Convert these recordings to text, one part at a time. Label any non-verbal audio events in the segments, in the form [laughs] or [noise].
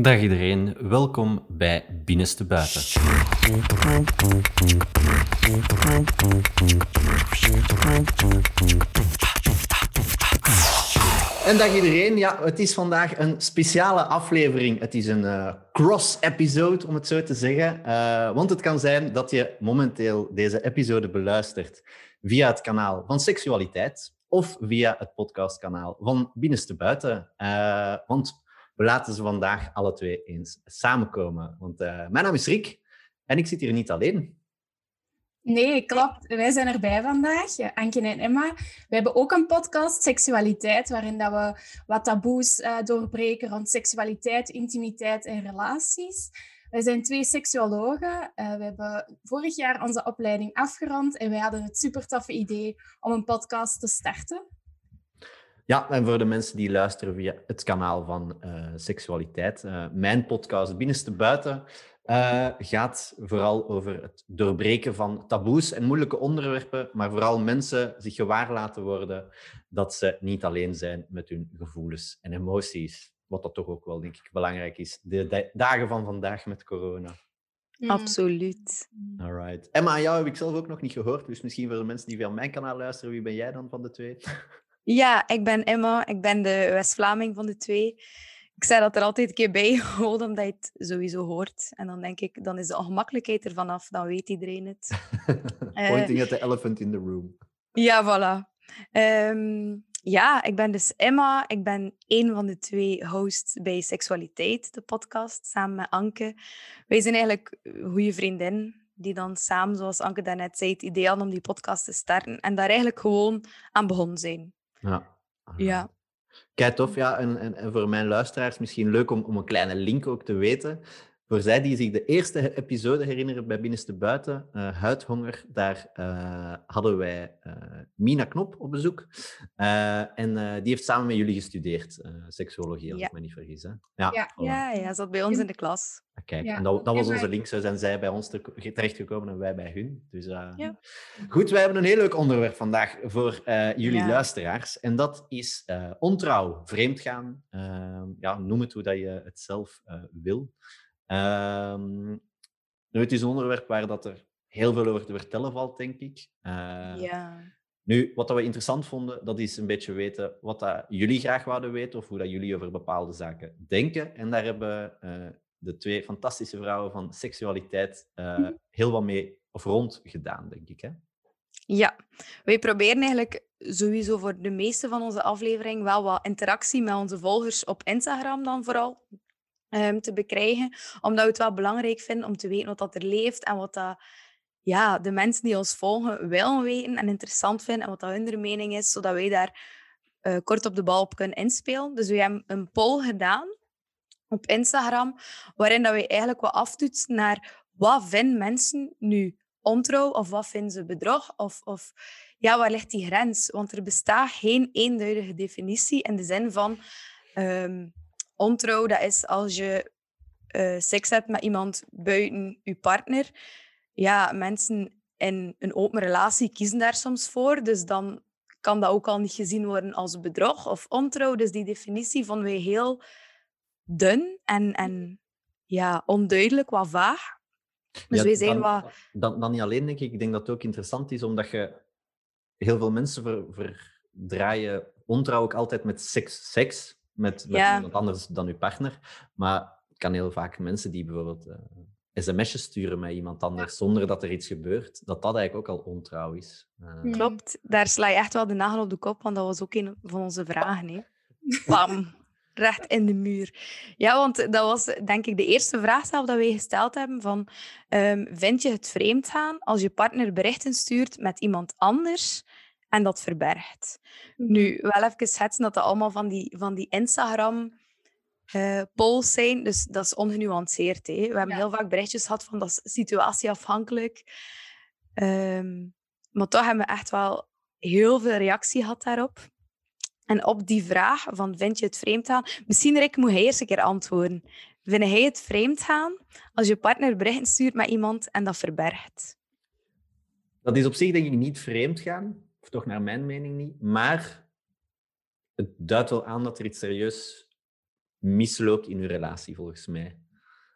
Dag iedereen, welkom bij Binnenste Buiten. En dag iedereen, ja, het is vandaag een speciale aflevering. Het is een uh, cross-episode, om het zo te zeggen. Uh, want het kan zijn dat je momenteel deze episode beluistert via het kanaal van Seksualiteit of via het podcastkanaal van Binnenste Buiten. Uh, want we laten ze vandaag alle twee eens samenkomen. Want uh, mijn naam is Rick en ik zit hier niet alleen. Nee, klopt. Wij zijn erbij vandaag, Anke en Emma. We hebben ook een podcast, Seksualiteit, waarin dat we wat taboes uh, doorbreken rond seksualiteit, intimiteit en relaties. Wij zijn twee seksuologen. We hebben vorig jaar onze opleiding afgerond en wij hadden het super toffe idee om een podcast te starten. Ja, en voor de mensen die luisteren via het kanaal van uh, Seksualiteit, uh, mijn podcast Binnenste Buiten uh, gaat vooral over het doorbreken van taboes en moeilijke onderwerpen, maar vooral mensen zich gewaar laten worden dat ze niet alleen zijn met hun gevoelens en emoties. Wat dat toch ook wel, denk ik, belangrijk is. De dagen van vandaag met corona. Mm. Absoluut. Alright. Emma, aan jou heb ik zelf ook nog niet gehoord, dus misschien voor de mensen die via mijn kanaal luisteren, wie ben jij dan van de twee? Ja, ik ben Emma. Ik ben de West-Vlaming van de twee. Ik zei dat er altijd een keer bij, gewoon omdat je het sowieso hoort. En dan denk ik, dan is de ongemakkelijkheid er vanaf. Dan weet iedereen het. [laughs] Pointing uh, at the elephant in the room. Ja, voilà. Um, ja, ik ben dus Emma. Ik ben een van de twee hosts bij Seksualiteit, de podcast, samen met Anke. Wij zijn eigenlijk goede vriendin die dan samen, zoals Anke daarnet zei, het idee hadden om die podcast te starten. En daar eigenlijk gewoon aan begonnen zijn. Ja. Ja. Kijk, tof. Ja, en, en, en, voor mijn luisteraars misschien leuk om, om een kleine link ook te weten. Voor zij die zich de eerste episode herinneren bij Binnenste Buiten, uh, Huidhonger, daar uh, hadden wij uh, Mina Knop op bezoek. en die heeft samen met jullie gestudeerd, seksuologie, als ja. ik me niet vergis. Hè? Ja, ja, ja, ja, zat bij ons in de klas. Ah, kijk, ja. en dat, dat was onze link. Zo zijn zij bij ons terechtgekomen en wij bij hun. Dus ja. goed, wij hebben een heel leuk onderwerp vandaag voor jullie luisteraars. En dat is ontrouw, vreemdgaan. Ehm, ja, noem het hoe dat je het zelf wil. Um, nu, het is een onderwerp waar dat er heel veel over te vertellen valt, denk ik. Uh, ja. Nu, wat we interessant vonden, dat is een beetje weten wat dat jullie graag zouden weten of hoe dat jullie over bepaalde zaken denken. En daar hebben uh, de twee fantastische vrouwen van seksualiteit uh, heel wat mee of rond gedaan, denk ik. Hè? Ja, wij proberen eigenlijk sowieso voor de meeste van onze aflevering wel wat interactie met onze volgers op Instagram dan vooral um, te bekrijgen. Omdat we het wel belangrijk vinden om te weten wat dat er leeft en wat dat, ja, de mensen die ons volgen willen weten en interessant vinden en wat dat hun mening is, zodat wij daar uh, kort op de bal op kunnen inspelen. Dus we hebben een poll gedaan op Instagram, waarin dat we eigenlijk wat aftoetsen naar wat vinden mensen nu ontrouw of wat vinden ze bedrog of, of ja, waar ligt die grens? Want er bestaat geen eenduidige definitie in de zin van um, ontrouw, dat is als je uh, seks hebt met iemand buiten je partner. Ja, mensen in een open relatie kiezen daar soms voor. Dus dan kan dat ook al niet gezien worden als bedrog of ontrouw. Dus die definitie vonden wij heel dun en, en ja, onduidelijk, wat vaag. Dus ja, wij zijn dan, wat... Dan, dan niet alleen, denk ik. Ik denk dat het ook interessant is, omdat je... Heel veel mensen ver, verdraaien ontrouw ook altijd met seks. seks met, met ja. iemand anders dan uw partner. Maar het kan heel vaak mensen die bijvoorbeeld uh, sms'jes sturen met iemand anders zonder dat er iets gebeurt, dat dat eigenlijk ook al ontrouw is. Uh, Klopt, daar sla je echt wel de nagel op de kop, want dat was ook een van onze vragen. Hè. Bam, recht in de muur. Ja, want dat was denk ik de eerste vraag zelf dat wij gesteld hebben van um, vind je het vreemd gaan als je partner berichten stuurt met iemand anders en dat verbergt. Nu, mhm. wel even schetsen dat dat allemaal van die, van die Instagram... Uh, polls zijn, dus dat is ongenuanceerd. Hè. We hebben heel vaak berichtjes gehad van dat is situatieafhankelijk. Um, maar toch hebben we echt wel heel veel reactie gehad daarop. En op die vraag van vind je het vreemd gaan? Misschien Rick, moet hij eerst een keer antwoorden. Vind hij het vreemd gaan als je partner berichten stuurt met iemand en dat verbergt? Dat is op zich denk ik niet vreemd gaan toch naar mijn mening niet. Maar het duidt wel aan dat er iets serieus misloopt in je relatie, volgens mij.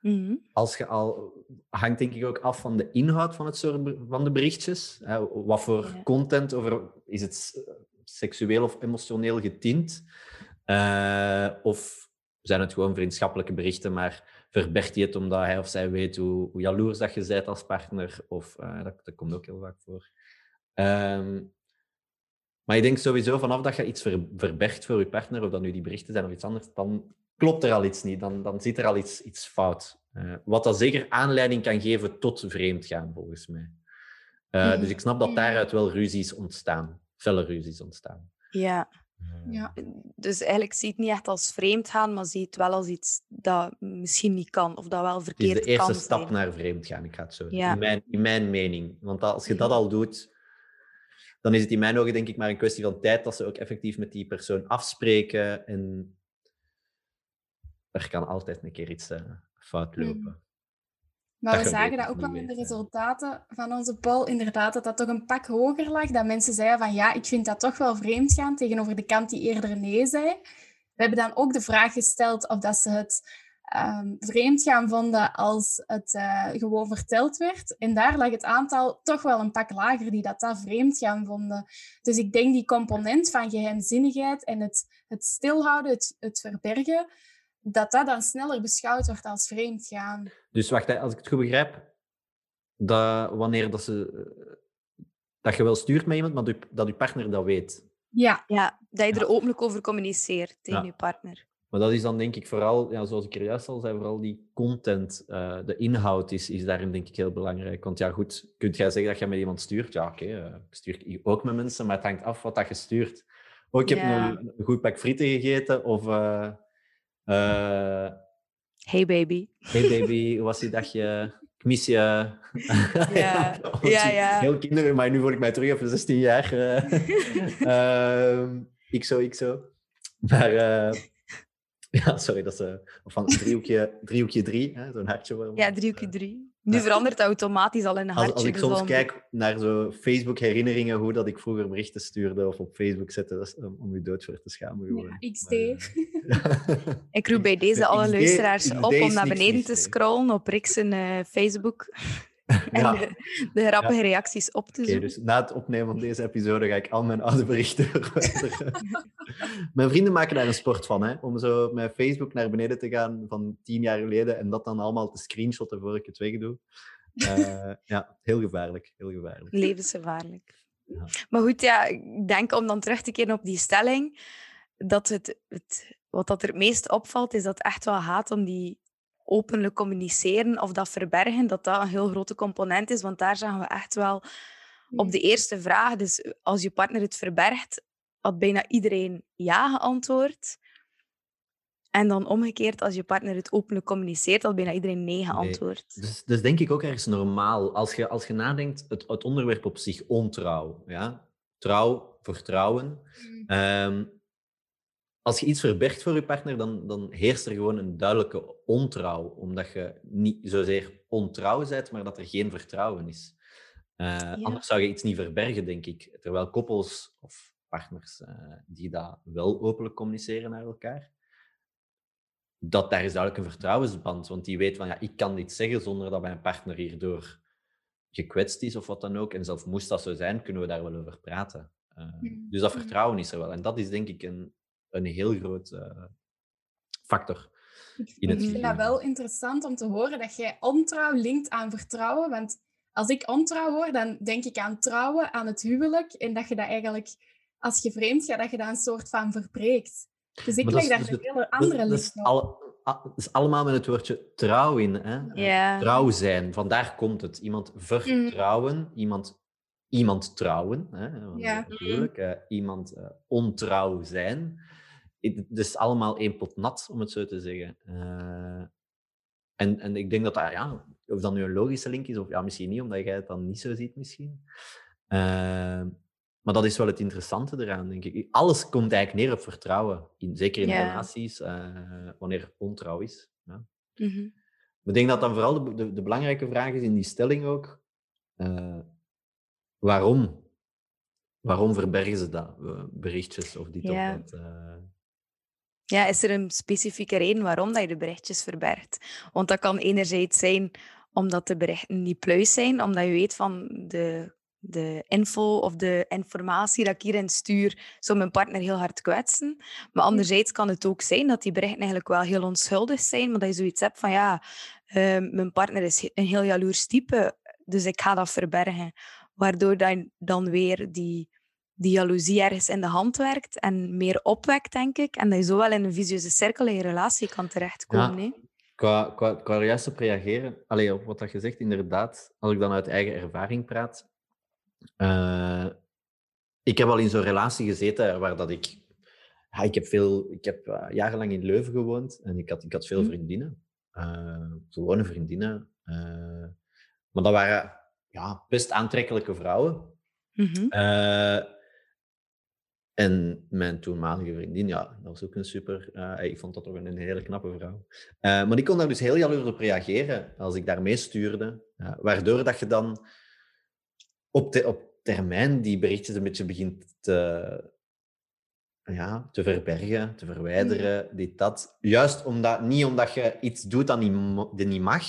Mhm. Als je al, hangt denk ik ook af van de inhoud van, het soort, van de berichtjes. Hè, wat voor Ja. content over, is het seksueel of emotioneel getint? Eh, of zijn het gewoon vriendschappelijke berichten, maar verbergt hij het omdat hij of zij weet hoe, hoe jaloers dat je bent als partner? Of, eh, dat, dat komt ook heel vaak voor. Ehm, maar ik denk sowieso vanaf dat je iets ver, verbergt voor je partner, of dat nu die berichten zijn of iets anders, dan klopt er al iets niet. Dan, dan zit er al iets, iets fout. Eh, wat dat zeker aanleiding kan geven tot vreemdgaan, volgens mij. Eh, Mhm. Dus ik snap dat daaruit wel ruzies ontstaan. Felle ruzies ontstaan. Ja, Eh, Ja. dus eigenlijk zie je het niet echt als vreemd gaan, maar zie je het wel als iets dat misschien niet kan of dat wel Het is verkeerd de eerste kan stap zijn. naar vreemdgaan, ik ga het zo. Ja. In, mijn, in mijn mening. Want als je dat al doet, dan is het in mijn ogen denk ik maar een kwestie van tijd dat ze ook effectief met die persoon afspreken. En er kan altijd een keer iets eh, fout Mhm. lopen. Maar Dat we zagen weet dat ook wel in de resultaten van onze poll. Inderdaad, dat dat toch een pak hoger lag. Dat mensen zeiden van ja, ik vind dat toch wel vreemd gaan tegenover de kant die eerder nee zei. We hebben dan ook de vraag gesteld of dat ze het ehm, vreemd gaan vonden als het eh, gewoon verteld werd. En daar lag het aantal toch wel een pak lager die dat, dat vreemd gaan vonden. Dus ik denk die component van geheimzinnigheid en het, het stilhouden, het, het verbergen, dat dat dan sneller beschouwd wordt als vreemd gaan. Dus wacht, hè, als ik het goed begrijp, dat wanneer dat, ze, dat je wel stuurt met iemand, maar dat je, dat je partner dat weet. Ja, Ja, dat je er Ja. openlijk over communiceert tegen Ja. je partner. Maar dat is dan denk ik vooral, ja, zoals ik er juist al zei, vooral die content, eh, de inhoud is, is daarin denk ik heel belangrijk. Want ja, goed, kunt jij zeggen dat je met iemand stuurt? Ja, oké, eh, ik stuur ook met mensen, maar het hangt af wat dat je stuurt. Oh, ik heb Ja. een, een goed pak frieten gegeten, of eh, Hey baby. hey baby, hoe was die dagje? Ik mis je. [laughs] Ja, [laughs] ja, ja. Heel kinderen, maar nu voel ik mij terug even 16 jaar. eh. [laughs] Ehm, ik zo, ik zo. Maar [laughs] ja, sorry, dat is eh, of van driehoekje, driehoekje drie, hè, zo'n hartje. waar- Ja, driehoekje drie. Nu Ja. verandert het automatisch al in een hartje. als ik soms kijk naar zo Facebook-herinneringen, hoe dat ik vroeger berichten stuurde of op Facebook zette, dat is om, om je dood voor te schamen. Ja, XD. Maar, eh, [laughs] Ik roep bij [laughs] deze De alle XD luisteraars XD op om naar beneden te scrollen op Rick's eh, Facebook en de, de grappige reacties op te zoeken. dus na het opnemen van deze episode ga ik al mijn oude berichten [laughs] verwijderen. mijn vrienden maken daar een sport van, hè? om zo met Facebook naar beneden te gaan van tien jaar geleden en dat dan allemaal te screenshotten voor ik het wegdoe. Eh, ja, heel gevaarlijk. Heel gevaarlijk. Levensgevaarlijk. Ja. Maar goed, ja, ik denk om dan terug te keren op die stelling, dat het, het, wat dat er het meest opvalt, is dat het echt wel gaat om die openlijk communiceren of dat verbergen, dat dat een heel grote component is. Want daar zagen we echt wel op de eerste vraag, dus als je partner het verbergt, had bijna iedereen ja geantwoord. En dan omgekeerd, als je partner het openlijk communiceert, had bijna iedereen nee geantwoord. Dus, dus denk ik ook ergens normaal. Als je, als je nadenkt, het, het onderwerp op zich, ontrouw. Ja? Trouw, vertrouwen. Als je iets verbergt voor je partner, dan, dan heerst er gewoon een duidelijke ontrouw. Omdat je niet zozeer ontrouw bent, maar dat er geen vertrouwen is. Eh, Anders zou je iets niet verbergen, denk ik. Terwijl koppels of partners eh, die dat wel openlijk communiceren naar elkaar, dat daar is duidelijk een vertrouwensband. Want die weet van, ja, ik kan dit zeggen zonder dat mijn partner hierdoor gekwetst is of wat dan ook. En zelfs moest dat zo zijn, kunnen we daar wel over praten. Eh, Mm. Dus dat Mm. vertrouwen is er wel. En dat is denk ik een, een heel groot eh, factor. Ik in het ik vind dat wel interessant om te horen dat jij ontrouw linkt aan vertrouwen. Want als ik ontrouw hoor, dan denk ik aan trouwen, aan het huwelijk. En dat je dat eigenlijk, als je vreemd gaat, dat je dat een soort van verbreekt. Dus ik leg daar dus een hele andere link is op. al, a- dat is allemaal met het woordje trouw in. Hè? Eh. Trouw zijn, vandaar komt het. Iemand vertrouwen, iemand, iemand trouwen. Hè? Natuurlijk. eh, iemand ontrouw zijn. Het is allemaal één pot nat, om het zo te zeggen. Eh, en, en ik denk dat dat, ja, of dat nu een logische link is, of ja, misschien niet, omdat jij het dan niet zo ziet misschien. Eh, maar dat is wel het interessante eraan, denk ik. Alles komt eigenlijk neer op vertrouwen. In, zeker in Ja. relaties, eh, wanneer er ontrouw is. Ja. Mhm. Ik denk dat dan vooral de, de, de belangrijke vraag is in die stelling ook, eh, waarom? Waarom verbergen ze dat, berichtjes of dit Ja. of dat? Ja, is er een specifieke reden waarom dat je de berichtjes verbergt? Want dat kan enerzijds zijn omdat de berichten niet pluis zijn, omdat je weet van de, de info of de informatie dat ik hierin stuur, zou mijn partner heel hard kwetsen. Maar anderzijds kan het ook zijn dat die berichten eigenlijk wel heel onschuldig zijn, maar dat je zoiets hebt van ja, ehm, mijn partner is een heel jaloers type, dus ik ga dat verbergen. Waardoor dan, dan weer die, die jaloezie ergens in de hand werkt en meer opwekt, denk ik. En dat je zo wel in een visieuze cirkel in je relatie kan terechtkomen. Ja. Qua, qua, qua juist op reageren, allee, op wat dat je zegt, inderdaad, als ik dan uit eigen ervaring praat. Uh, ik heb al in zo'n relatie gezeten waar dat ik... Ja, ik heb, veel, ik heb uh, jarenlang in Leuven gewoond en ik had, ik had veel mhm. vriendinnen. Uh, gewone vriendinnen. maar dat waren ja, best aantrekkelijke vrouwen. Mm -hmm. En mijn toenmalige vriendin, ja, dat was ook een super... Uh, ik vond dat toch een hele knappe vrouw. Uh, maar die kon daar dus heel jaloers op reageren als ik daarmee stuurde. Uh, waardoor dat je dan op, op termijn die berichtjes een beetje begint te, ja, te verbergen, te verwijderen, mm. dit, dat. Juist omdat, niet omdat je iets doet dat niet, niet mag,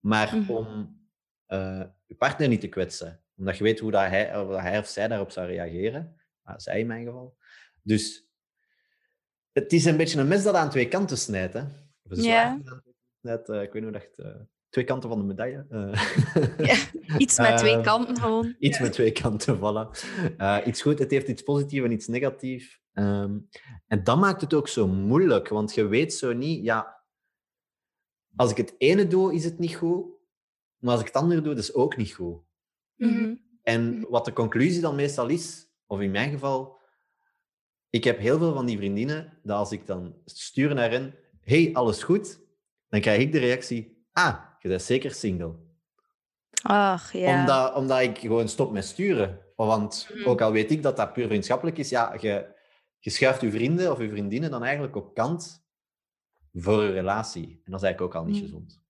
maar mm. om je partner niet te kwetsen. Omdat je weet hoe dat hij, of hij of zij daarop zou reageren. Ah, zij in mijn geval. Dus het is een beetje een mes dat aan twee kanten snijdt. Hè? Of ja. Uh, ik weet niet hoe dat... Uh, twee kanten van de medaille. Uh, ja, iets met twee [laughs] kanten gewoon. Iets met twee kanten, [laughs] voilà. iets goed, het heeft iets positiefs en iets negatiefs. Um, en dat maakt het ook zo moeilijk, want je weet zo niet, ja, als ik het ene doe, is het niet goed, maar als ik het andere doe, dat is ook niet goed. Mm -hmm. En wat de conclusie dan meestal is, of in mijn geval, ik heb heel veel van die vriendinnen dat als ik dan stuur naar hen, hey, alles goed? Dan krijg ik de reactie, ah, je bent zeker single. Ach, ja. Omdat, omdat ik gewoon stop met sturen. Want mhm. ook al weet ik dat dat puur vriendschappelijk is, ja, je, je schuift je vrienden of je vriendinnen dan eigenlijk op kant voor een relatie. En dat is eigenlijk ook al niet mhm. gezond.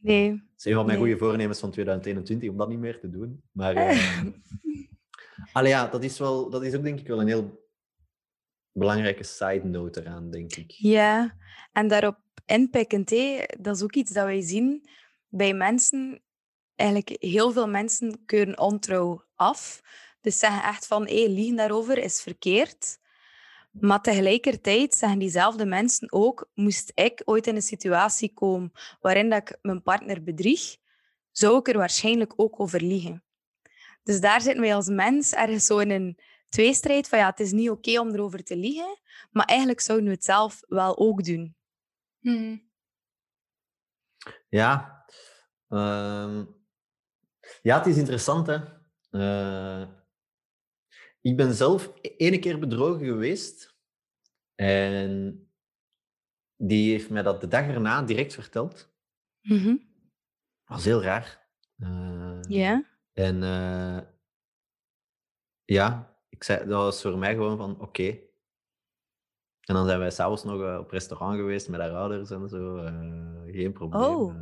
Nee. Dat is een van mijn goede voornemens van 2021, om dat niet meer te doen. Maar uh, [laughs] Allee, dat is, wel, dat is ook denk ik wel een heel belangrijke side note eraan, denk ik. Ja, en daarop inpikkend, dat is ook iets dat wij zien bij mensen. Eigenlijk heel veel mensen keuren ontrouw af. Dus zeggen echt van, hé, liegen daarover is verkeerd. Maar tegelijkertijd zeggen diezelfde mensen ook, moest ik ooit in een situatie komen waarin dat ik mijn partner bedrieg, zou ik er waarschijnlijk ook over liegen. Dus daar zitten wij als mens ergens zo in een tweestrijd van ja, het is niet oké om erover te liegen, maar eigenlijk zouden we het zelf wel ook doen. Hmm. Ja, uh, ja, het is interessant hè. Uh, ik ben zelf e-, ene keer bedrogen geweest en die heeft mij dat de dag erna direct verteld. Mm -hmm. Dat was heel raar. Uh, ja. En uh, ja, ik zei, dat was voor mij gewoon van oké. En dan zijn wij s'avonds nog uh, op restaurant geweest met haar ouders en zo. Uh, geen probleem. Oh.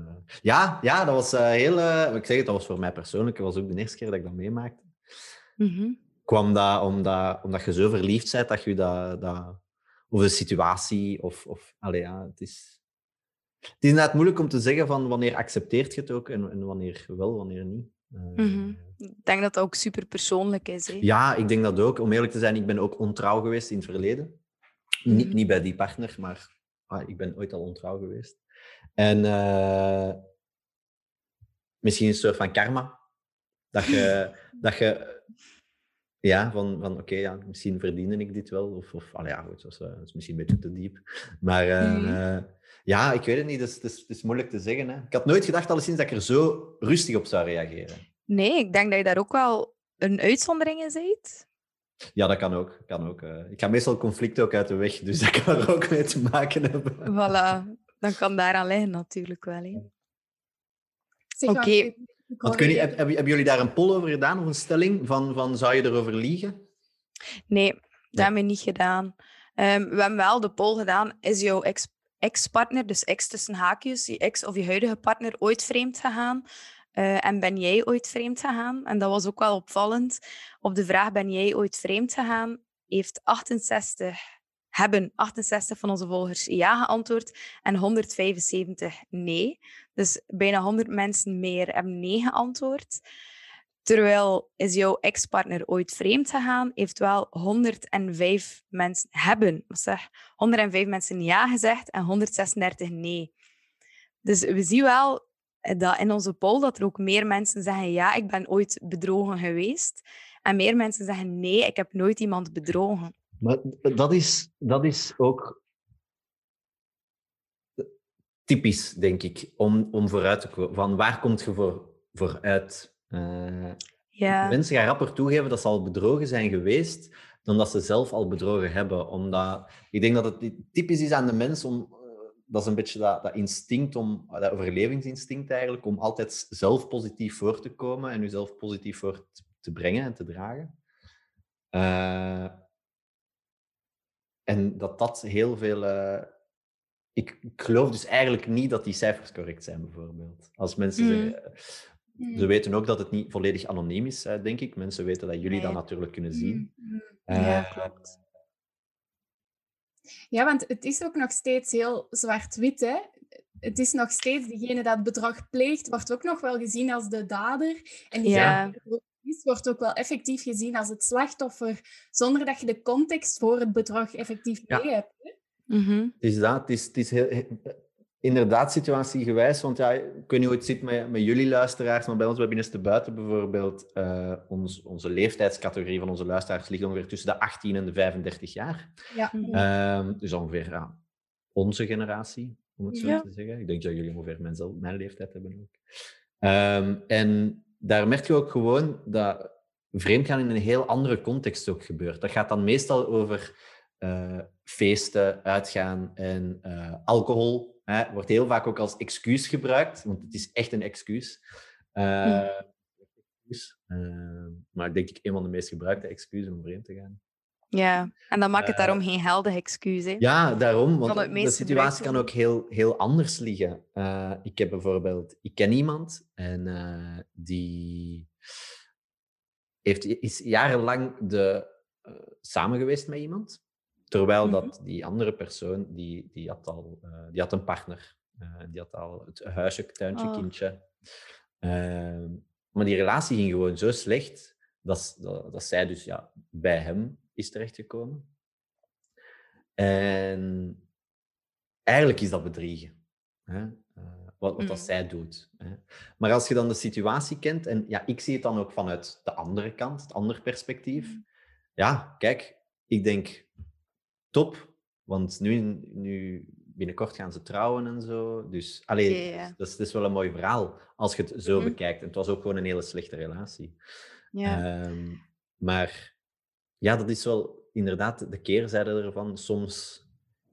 ja, ja, dat was heel... ik zeg het, dat was voor mij persoonlijk. Dat was ook de eerste keer dat ik dat meemaakte. Mm -hmm. Kwam dat omdat, omdat je zo verliefd bent dat je dat... dat of een situatie, of... of allee, ja, het is... Het is inderdaad moeilijk om te zeggen van wanneer accepteert je het ook en, en wanneer wel, wanneer niet. Mhm. Eh, ik denk dat dat ook super persoonlijk is. Hè? Ja, ik denk dat ook. Om eerlijk te zijn, ik ben ook ontrouw geweest in het verleden. niet, mhm. niet bij die partner, maar ah, ik ben ooit al ontrouw geweest. En uh, misschien een soort van karma. Dat je, [laughs] dat je ja, van, van oké, ja, misschien verdiende ik dit wel. Of, of ja, goed, dat is, misschien een beetje te diep. Maar uh, ja, ik weet het niet. Het is, het is, het is moeilijk te zeggen. Hè. Ik had nooit gedacht, alleszins, dat ik er zo rustig op zou reageren. Nee, ik denk dat je daar ook wel een uitzondering in ziet. Ja, dat kan ook. Kan ook uh. Ik ga meestal conflicten ook uit de weg, dus dat kan er ook mee te maken hebben. Voilà, dan kan daaraan liggen natuurlijk wel. Oké. Okay. Heb, hebben jullie daar een poll over gedaan, of een stelling van, van zou je erover liegen? Nee, dat hebben we niet gedaan. Um, we hebben wel de poll gedaan, is jouw ex ex-partner, dus ex tussen haakjes, je ex of je huidige partner ooit vreemd gegaan? Uh, en ben jij ooit vreemd gegaan? En dat was ook wel opvallend. Op de vraag ben jij ooit vreemd gegaan, heeft 68 hebben 68 van onze volgers ja geantwoord en 175 nee. Dus bijna 100 mensen meer hebben nee geantwoord. Terwijl is jouw ex-partner ooit vreemd gegaan, heeft wel 105 mensen hebben, zeg, 105 mensen ja gezegd en 136 nee. Dus we zien wel dat in onze poll dat er ook meer mensen zeggen ja, ik ben ooit bedrogen geweest. En meer mensen zeggen nee, ik heb nooit iemand bedrogen. Maar dat is, dat is ook typisch, denk ik, om, om vooruit te komen. Van waar komt je voor, vooruit? Uh, ja. Mensen gaan rapper toegeven dat ze al bedrogen zijn geweest, dan dat ze zelf al bedrogen hebben. Omdat, ik denk dat het typisch is aan de mens om... Uh, dat is een beetje dat, dat instinct, om, dat overlevingsinstinct eigenlijk, om altijd zelf positief voor te komen en jezelf positief voor te brengen en te dragen. Uh, en dat dat heel veel. Uh, ik, ik, geloof dus eigenlijk niet dat die cijfers correct zijn, bijvoorbeeld. Als mensen mm. zeggen. Mm. Ze weten ook dat het niet volledig anoniem is, denk ik. Mensen weten dat jullie nee. dat natuurlijk kunnen zien. Mm. Ja, uh, klopt. Ja, want het is ook nog steeds heel zwart-wit, hè? Het is nog steeds degene dat het bedrag pleegt, wordt ook nog wel gezien als de dader. En die ja is, wordt ook wel effectief gezien als het slachtoffer, zonder dat je de context voor het bedrag effectief mee ja. hebt. Hè? Het is dat, het is, het is heel, inderdaad situatiegewijs, want ja, ik weet niet hoe het zit met, met jullie luisteraars, maar bij ons bij Binnenste Buiten bijvoorbeeld, uh, ons, onze leeftijdscategorie van onze luisteraars ligt ongeveer tussen de 18 en de 35 jaar. Ja. Uh, dus ongeveer onze generatie, om het zo ja. te zeggen. Ik denk dat jullie ongeveer mijn, mijn leeftijd hebben ook. Um, en daar merk je ook gewoon dat vreemdgaan in een heel andere context ook gebeurt. Dat gaat dan meestal over uh, feesten, uitgaan en uh, alcohol. Hè, wordt heel vaak ook als excuus gebruikt, want het is echt een excuus. Uh, hmm. maar denk ik een van de meest gebruikte excuses om vreemd te gaan. Ja, en dan maakt het daarom geen geldig excuus. Hè? Ja, daarom. Want de situatie kan ook heel, heel anders liggen. Uh, ik heb bijvoorbeeld... Ik ken iemand en uh, die heeft, is jarenlang de, uh, samen geweest met iemand. Terwijl mm -hmm. dat die andere persoon, die, die, had, al, die had een partner. die had al het huisje, tuintje, oh. kindje. Ehm, maar die relatie ging gewoon zo slecht dat, dat, dat zij dus ja, bij hem is terechtgekomen. En eigenlijk is dat bedriegen. Hè? Uh, wat, wat dat zij doet. Hè? Maar als je dan de situatie kent, en ja, ik zie het dan ook vanuit de andere kant, het andere perspectief. Ja, kijk, ik denk top, want nu, nu binnenkort gaan ze trouwen en zo. Dus allee, Ja, ja. Dat, is, dat is wel een mooi verhaal als je het zo bekijkt. En het was ook gewoon een hele slechte relatie. Ja. Ehm, maar ja, dat is wel inderdaad de keerzijde ervan. Soms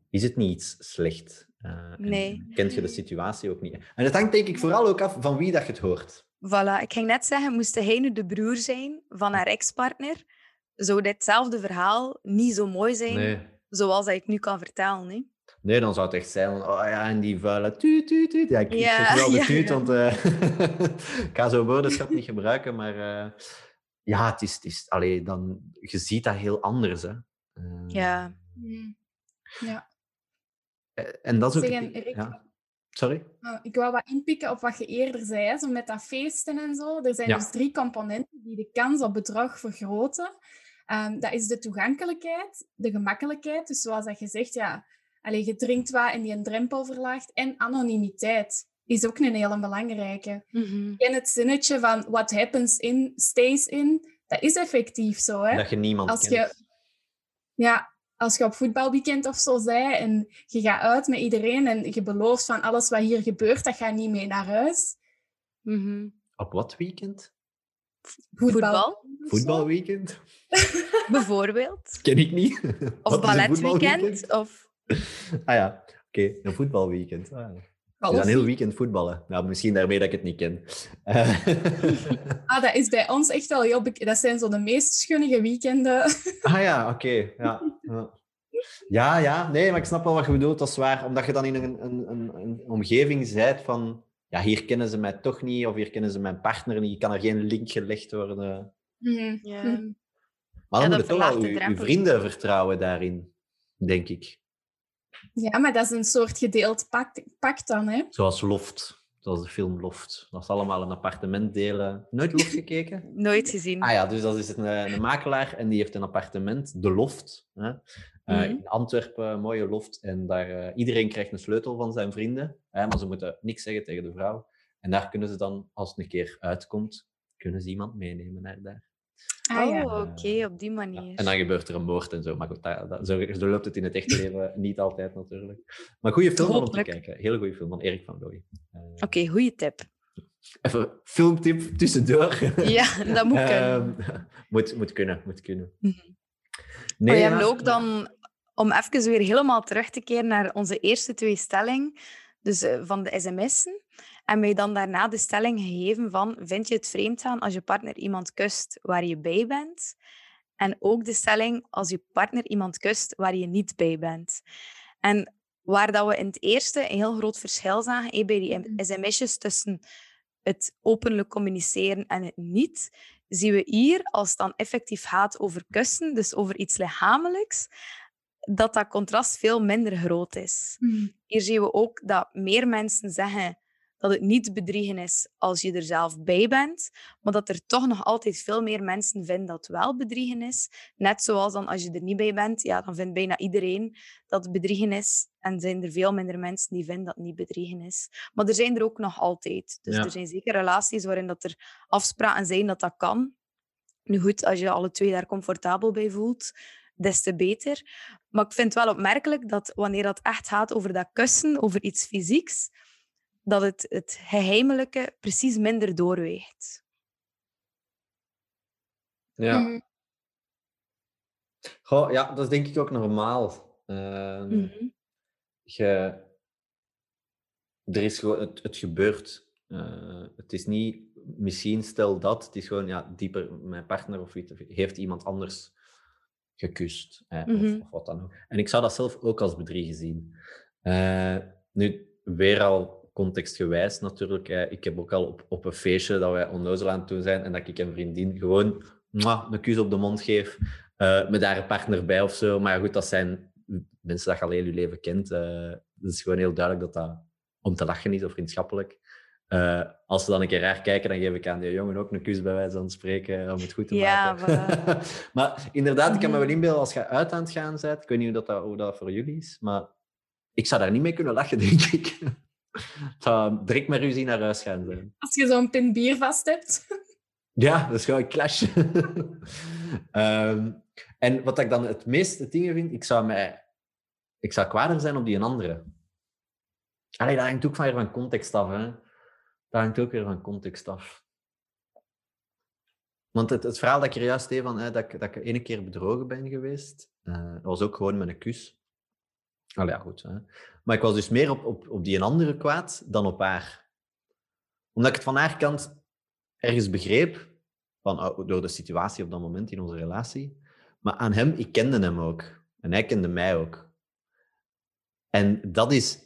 is het niet iets slecht. Uh, Nee. Kent je de situatie ook niet. En het hangt denk ik vooral ook af van wie dat je het hoort. Voilà, ik ging net zeggen, moest hij nu de broer zijn van haar ex-partner, zou ditzelfde verhaal niet zo mooi zijn Nee. Zoals hij het nu kan vertellen. Hè? Nee, dan zou het echt zijn van, oh ja, en die vuile tuut, tuut, tuut. Ja, ik ik Ja, zeg wel de ja, tuut, ja. want eh, [laughs] ik ga zo'n woordenschap niet gebruiken, maar eh, ja, het is, het is allee, dan, je ziet dat heel anders. Hè. Eh, Ja. Mm. Ja. eh, En dat is ook... Zeg, en Erik, ja. Sorry? Nou, ik wou wat inpikken op wat je eerder zei, hè, zo met dat feesten en zo. Er zijn Ja. dus drie componenten die de kans op bedrag vergroten. Ehm, dat is de toegankelijkheid, de gemakkelijkheid, dus zoals dat je zegt, ja, allee, je drinkt wat en die een drempel verlaagt. En anonimiteit is ook een hele belangrijke. Mhm. En het zinnetje van what happens in, stays in, dat is effectief zo. Hè? Dat je niemand Als kent. je, ja, als je op voetbalweekend of zo zei en je gaat uit met iedereen en je belooft van alles wat hier gebeurt, dat gaat niet mee naar huis. Mhm. Op wat weekend? Voetbal. Voetbalweekend? [laughs] bijvoorbeeld. Ken ik niet. Of balletweekend. Of... Ah ja, oké, een voetbalweekend. Ah, ja. Dus een heel weekend voetballen. Nou, misschien daarmee dat ik het niet ken. Eh, [laughs] [laughs] Ah, dat is bij ons echt wel heel bekend. Dat zijn zo de meest schunnige weekenden. ah ja, oké. Ja. Ja. ja, ja. Nee, maar ik snap wel wat je bedoelt. Dat is waar. Omdat je dan in een, een, een, een omgeving bent van... Ja, hier kennen ze mij toch niet. Of hier kennen ze mijn partner niet. Kan er geen link gelegd worden. Ja. Mhm. Maar Ja, dan dat moet je toch je drempel. vrienden vertrouwen daarin. denk ik. Ja, maar dat is een soort gedeeld pact, pact dan, hè? Zoals Loft. Zoals de film Loft. Dat is allemaal een appartement delen. Nooit Loft [laughs] gekeken? Nooit gezien. Ah ja, dus dat is een, een makelaar en die heeft een appartement, de Loft. Hè? Uh, Mhm. In Antwerpen, mooie loft. En daar, eh, iedereen krijgt een sleutel van zijn vrienden. Hè? Maar ze moeten niks zeggen tegen de vrouw. En daar kunnen ze dan, als het een keer uitkomt, kunnen ze iemand meenemen naar daar. Ah ja. Oh, oké, op die Ja, manier. En dan gebeurt er een moord en zo. Maar goed, dat, dat- zo, zo loopt het in het echte leven [laughs] niet altijd natuurlijk. Maar goede film om te kijken. Hele goede film van Erik van Looy. Eh, Oké, goede tip. Even filmtip tussendoor. Ja, dat moet [laughs] kunnen. Ehm, [laughs] moet, moet kunnen, moet kunnen. Mhm. Nee, maar je ja, hebt ook dan, om even weer helemaal terug te keren naar onze eerste twee stellingen, dus eh, van de sms'en, en mij dan daarna de stelling gegeven van, vind je het vreemd gaan als je partner iemand kust waar je bij bent? En ook de stelling, als je partner iemand kust waar je niet bij bent. En waar dat we in het eerste een heel groot verschil zagen, eh, bij die Mhm. sms'jes tussen het openlijk communiceren en het niet, zien we hier, als het dan effectief gaat over kussen, dus over iets lichamelijks, dat dat contrast veel minder groot is. Hm. Hier zien we ook dat meer mensen zeggen dat het niet bedriegen is als je er zelf bij bent, maar dat er toch nog altijd veel meer mensen vinden dat het wel bedriegen is. Net zoals dan als je er niet bij bent, ja, dan vindt bijna iedereen dat het bedriegen is. En zijn er veel minder mensen die vinden dat het niet bedriegen is. Maar er zijn er ook nog altijd. Dus Ja. er zijn zeker relaties waarin dat er afspraken zijn dat dat kan. Nu goed, als je alle twee daar comfortabel bij voelt, des te beter. Maar ik vind het wel opmerkelijk dat wanneer dat echt gaat over dat kussen, over iets fysieks, dat het, het geheimelijke precies minder doorweegt. Ja. Hm. Goh, ja, dat is denk ik ook normaal. Ehm, Mhm. je, er is gewoon, het, het gebeurt. Eh, het is niet, misschien stel dat, het is gewoon, ja, dieper, mijn partner of iets, heeft iemand anders gekust. hè, of, Mhm. of wat dan ook. En ik zou dat zelf ook als bedriegen zien. Eh, nu, weer al contextgewijs natuurlijk. Ik heb ook al op, op een feestje dat wij onnozel aan het doen zijn en dat ik een vriendin gewoon mwah, een kus op de mond geef eh, met daar een partner bij of zo. Maar goed, dat zijn mensen dat je al heel je leven kent. eh het is gewoon heel duidelijk dat dat om te lachen is of vriendschappelijk. Eh, als ze dan een keer raar kijken, dan geef ik aan die jongen ook een kus bij wijze van spreken om het goed te Ja, maken. [laughs] maar inderdaad, ik kan me wel Mhm. inbeelden als je uit aan het gaan bent. Ik weet niet hoe dat, hoe dat voor jullie is, maar ik zou daar niet mee kunnen lachen, denk ik. [laughs] Direct met ruzie naar huis gaan zijn. Als je zo'n pin bier vast hebt. Ja, dat is gewoon een clash. [laughs] Ehm, en wat ik dan het meeste dingen vind, ik zou, mij, ik zou kwader zijn op die een andere. Allee, dat hangt ook van, weer van context af. Hè. Dat hangt ook weer van context af. Want het, het verhaal dat ik er juist deed, van, hè, dat, ik, dat ik ene keer bedrogen ben geweest, eh, dat was ook gewoon met een kus. Allee, ja, goed. Hè. Maar ik was dus meer op, op, op die andere kwaad dan op haar. Omdat ik het van haar kant ergens begreep, van, oh, door de situatie op dat moment in onze relatie. Maar aan hem, ik kende hem ook. En hij kende mij ook. En dat is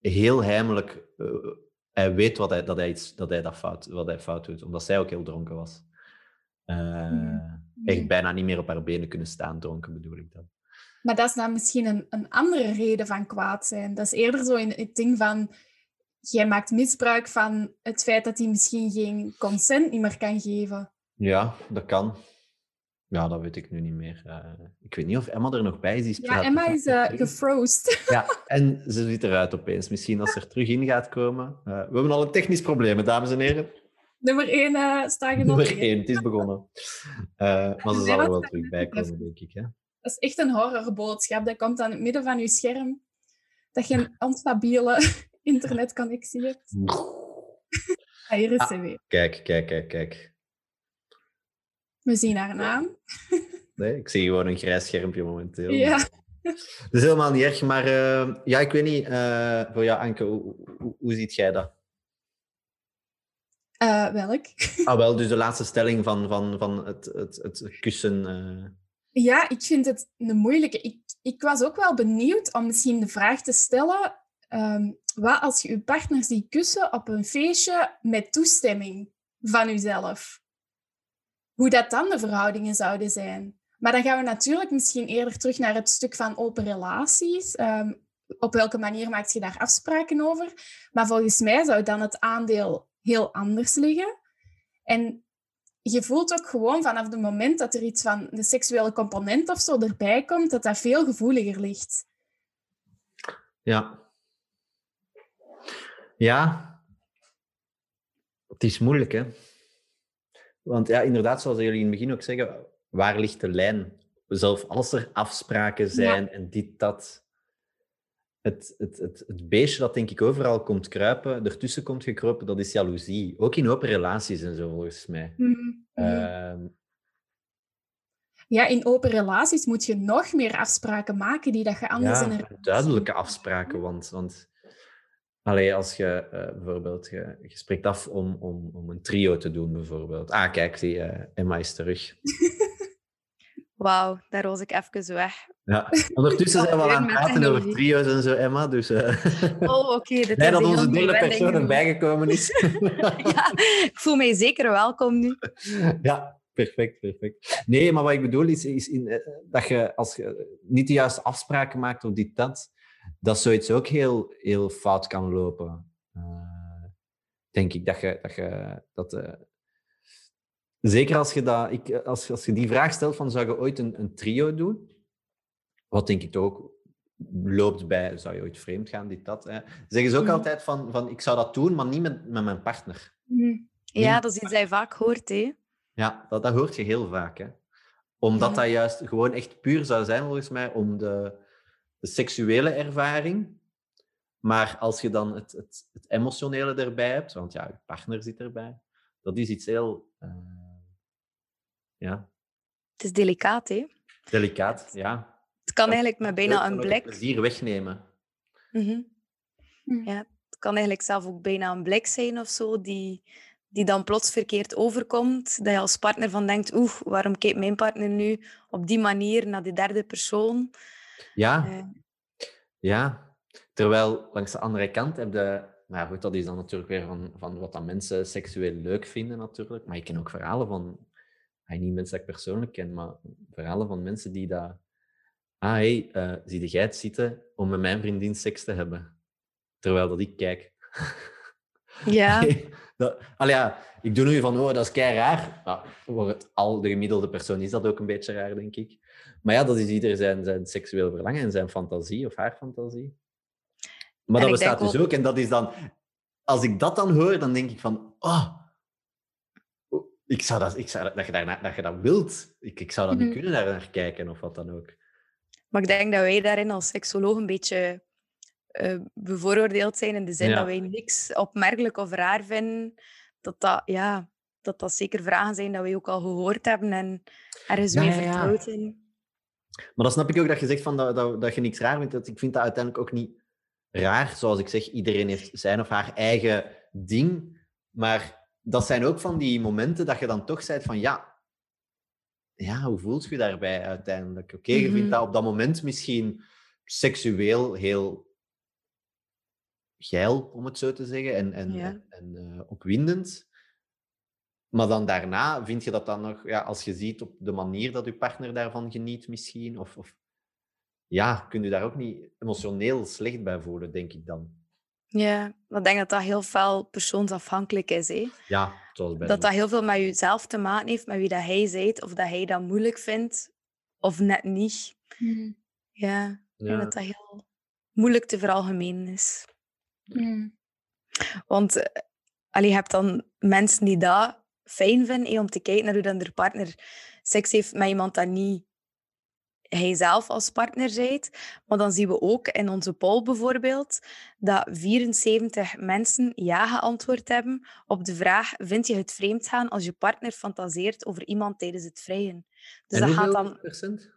heel heimelijk. eh, hij weet wat hij, dat, hij iets, dat hij dat fout, wat hij fout doet, omdat zij ook heel dronken was. Mhm. Echt bijna niet meer op haar benen kunnen staan, dronken bedoel ik dan. Maar dat is dan misschien een, een andere reden van kwaad zijn. Dat is eerder zo in het ding van... Jij maakt misbruik van het feit dat hij misschien geen consent niet meer kan geven. Ja, dat kan. Ja, dat weet ik nu niet meer. Eh, ik weet niet of Emma er nog bij is. Die Ja, Emma is terug. [laughs] gefrozen. Ja, en ze zit eruit opeens. Misschien als ze er terug in gaat komen. Eh, we hebben al een technisch probleem, dames en heren. Nummer 1 eh sta je nog Nummer één, het is begonnen. Maar ze zal er wel terug bij komen, denk ik. Hè? Dat is echt een horrorboodschap. Dat komt aan het midden van je scherm. Dat je een onstabiele [laughs] internetconnectie hebt. Ah, hier is Ah. ze weer. Kijk, kijk, kijk, kijk. We zien haar naam. [laughs] Nee, ik zie gewoon een grijs schermpje momenteel. Ja. Dat is helemaal niet erg, maar eh, ja, ik weet niet. eh, voor jou, Anke, hoe, hoe, hoe ziet jij dat? Eh, welk? Ah, wel, dus [laughs] de laatste stelling van, van, van het, het, het kussen. Ja, ik vind het een moeilijke. Ik, ik was ook wel benieuwd om misschien de vraag te stellen: ehm, wat als je je partner ziet kussen op een feestje met toestemming van uzelf? Hoe dat dan de verhoudingen zouden zijn? Maar dan gaan we natuurlijk misschien eerder terug naar het stuk van open relaties. Ehm, op welke manier maak je daar afspraken over? Maar volgens mij zou dan het aandeel heel anders liggen. En je voelt ook gewoon vanaf het moment dat er iets van de seksuele component of zo erbij komt, dat dat veel gevoeliger ligt. Ja. Ja. Het is moeilijk, hè? Want ja, inderdaad, zoals jullie in het begin ook zeggen, waar ligt de lijn? Zelf als er afspraken zijn en dit, dat. Het, het, het, het beestje dat denk ik overal komt kruipen, ertussen komt gekropen, dat is jaloezie. Ook in open relaties en zo, volgens mij. Mm ja, in open relaties moet je nog meer afspraken maken die dat je anders ja, in een duidelijke afspraken, want... want Allee, als je uh, bijvoorbeeld, je, je, spreekt af om, om, om een trio te doen, bijvoorbeeld. Ah, kijk, die uh, Emma is terug. [laughs] Wauw, daar was ik even weg. Ja, ondertussen zijn we al aan het praten over trio's en zo, Emma. Dus, uh... Oh, oké. Okay, nee, dat onze derde persoon erbij gekomen is. [laughs] ja, ik voel mij zeker welkom nu. Ja, perfect, perfect. Nee, maar wat ik bedoel is, is in, dat je als je niet de juiste afspraken maakt of dit, dat, dat zoiets ook heel, heel fout kan lopen. Uh, denk ik dat je dat. Je, dat zeker als je, dat, ik, als, als je die vraag stelt van zou je ooit een, een trio doen? Wat denk ik ook loopt bij, zou je ooit vreemd gaan, dit, dat. Hè? Zeggen ze ook mm. altijd van, van, ik zou dat doen, maar niet met, met mijn partner. Mm. Ja, dat is iets dat je vaak hoort, hè? Ja, dat, dat hoort je heel vaak, hè. Omdat dat juist gewoon echt puur zou zijn, volgens mij, om de, de seksuele ervaring. Maar als je dan het, het, het, emotionele erbij hebt, want ja, je partner zit erbij, dat is iets heel. Uh, ja. Het is delicaat, hè? Delicaat, ja. Het kan eigenlijk met bijna een blik. plezier wegnemen. Mm -hmm. Ja, het kan eigenlijk zelf ook bijna een blik zijn of zo, die, die dan plots verkeerd overkomt. Dat je als partner van denkt, oeh, waarom kijkt mijn partner nu op die manier naar die derde persoon? Ja, uh, ja. Terwijl langs de andere kant heb je... Maar goed, dat is dan natuurlijk weer van, van wat dan mensen seksueel leuk vinden natuurlijk. Maar ik ken ook verhalen van... Niet mensen dat ik persoonlijk ken, maar verhalen van mensen die dat... Ah, hey, uh, zie jij het zitten om met mijn vriendin seks te hebben? Terwijl dat ik kijk. Ja. [laughs] dat, al ja, ik doe nu van, oh, dat is kei raar. Nou, voor het, al de gemiddelde persoon is dat ook een beetje raar, denk ik. Maar ja, dat is ieder zijn, zijn seksueel verlangen en zijn fantasie of haar fantasie. Maar dat bestaat dus ook. En dat is dan... Als ik dat dan hoor, dan denk ik van... Oh, ik zou dat, ik zou dat, je, daarna, dat je dat wilt. Ik, ik zou dat niet mhm. kunnen daar naar kijken of wat dan ook. Maar ik denk dat wij daarin als seksoloog een beetje uh, bevooroordeeld zijn. In de zin dat wij niks opmerkelijk of raar vinden. Dat dat, ja, dat dat zeker vragen zijn dat wij ook al gehoord hebben en ergens ja, mee vertrouwd zijn. Maar dan snap ik ook dat je zegt van dat, dat, dat je niks raar vindt. Dat, ik vind dat uiteindelijk ook niet raar. Zoals ik zeg, iedereen heeft zijn of haar eigen ding. Maar dat zijn ook van die momenten dat je dan toch zegt van ja, ja hoe voelt je daarbij uiteindelijk? Oké, je vindt mhm. dat op dat moment misschien seksueel heel geil, om het zo te zeggen, en, en, en, en uh, opwindend. Maar dan daarna vind je dat dan nog, ja, als je ziet op de manier dat je partner daarvan geniet misschien, of, of ja, kun je daar ook niet emotioneel slecht bij voelen, denk ik dan. Ja, ik denk dat dat heel veel persoonsafhankelijk is. Hè? Ja, zoals bij Dat dat heel veel met jezelf te maken heeft, met wie dat hij zijt, of dat hij dat moeilijk vindt, of net niet. Mm. Ja, ik denk dat dat heel moeilijk te veralgemenen is. Mm. Want uh, je hebt dan mensen die dat fijn vinden om te kijken naar hoe dan de partner seks heeft met iemand dat niet hij zelf als partner zijt. Maar dan zien we ook in onze poll bijvoorbeeld dat 74 mensen ja geantwoord hebben op de vraag: vind je het vreemd gaan als je partner fantaseert over iemand tijdens het vrijen? Dus en dat gaat dan. Procent?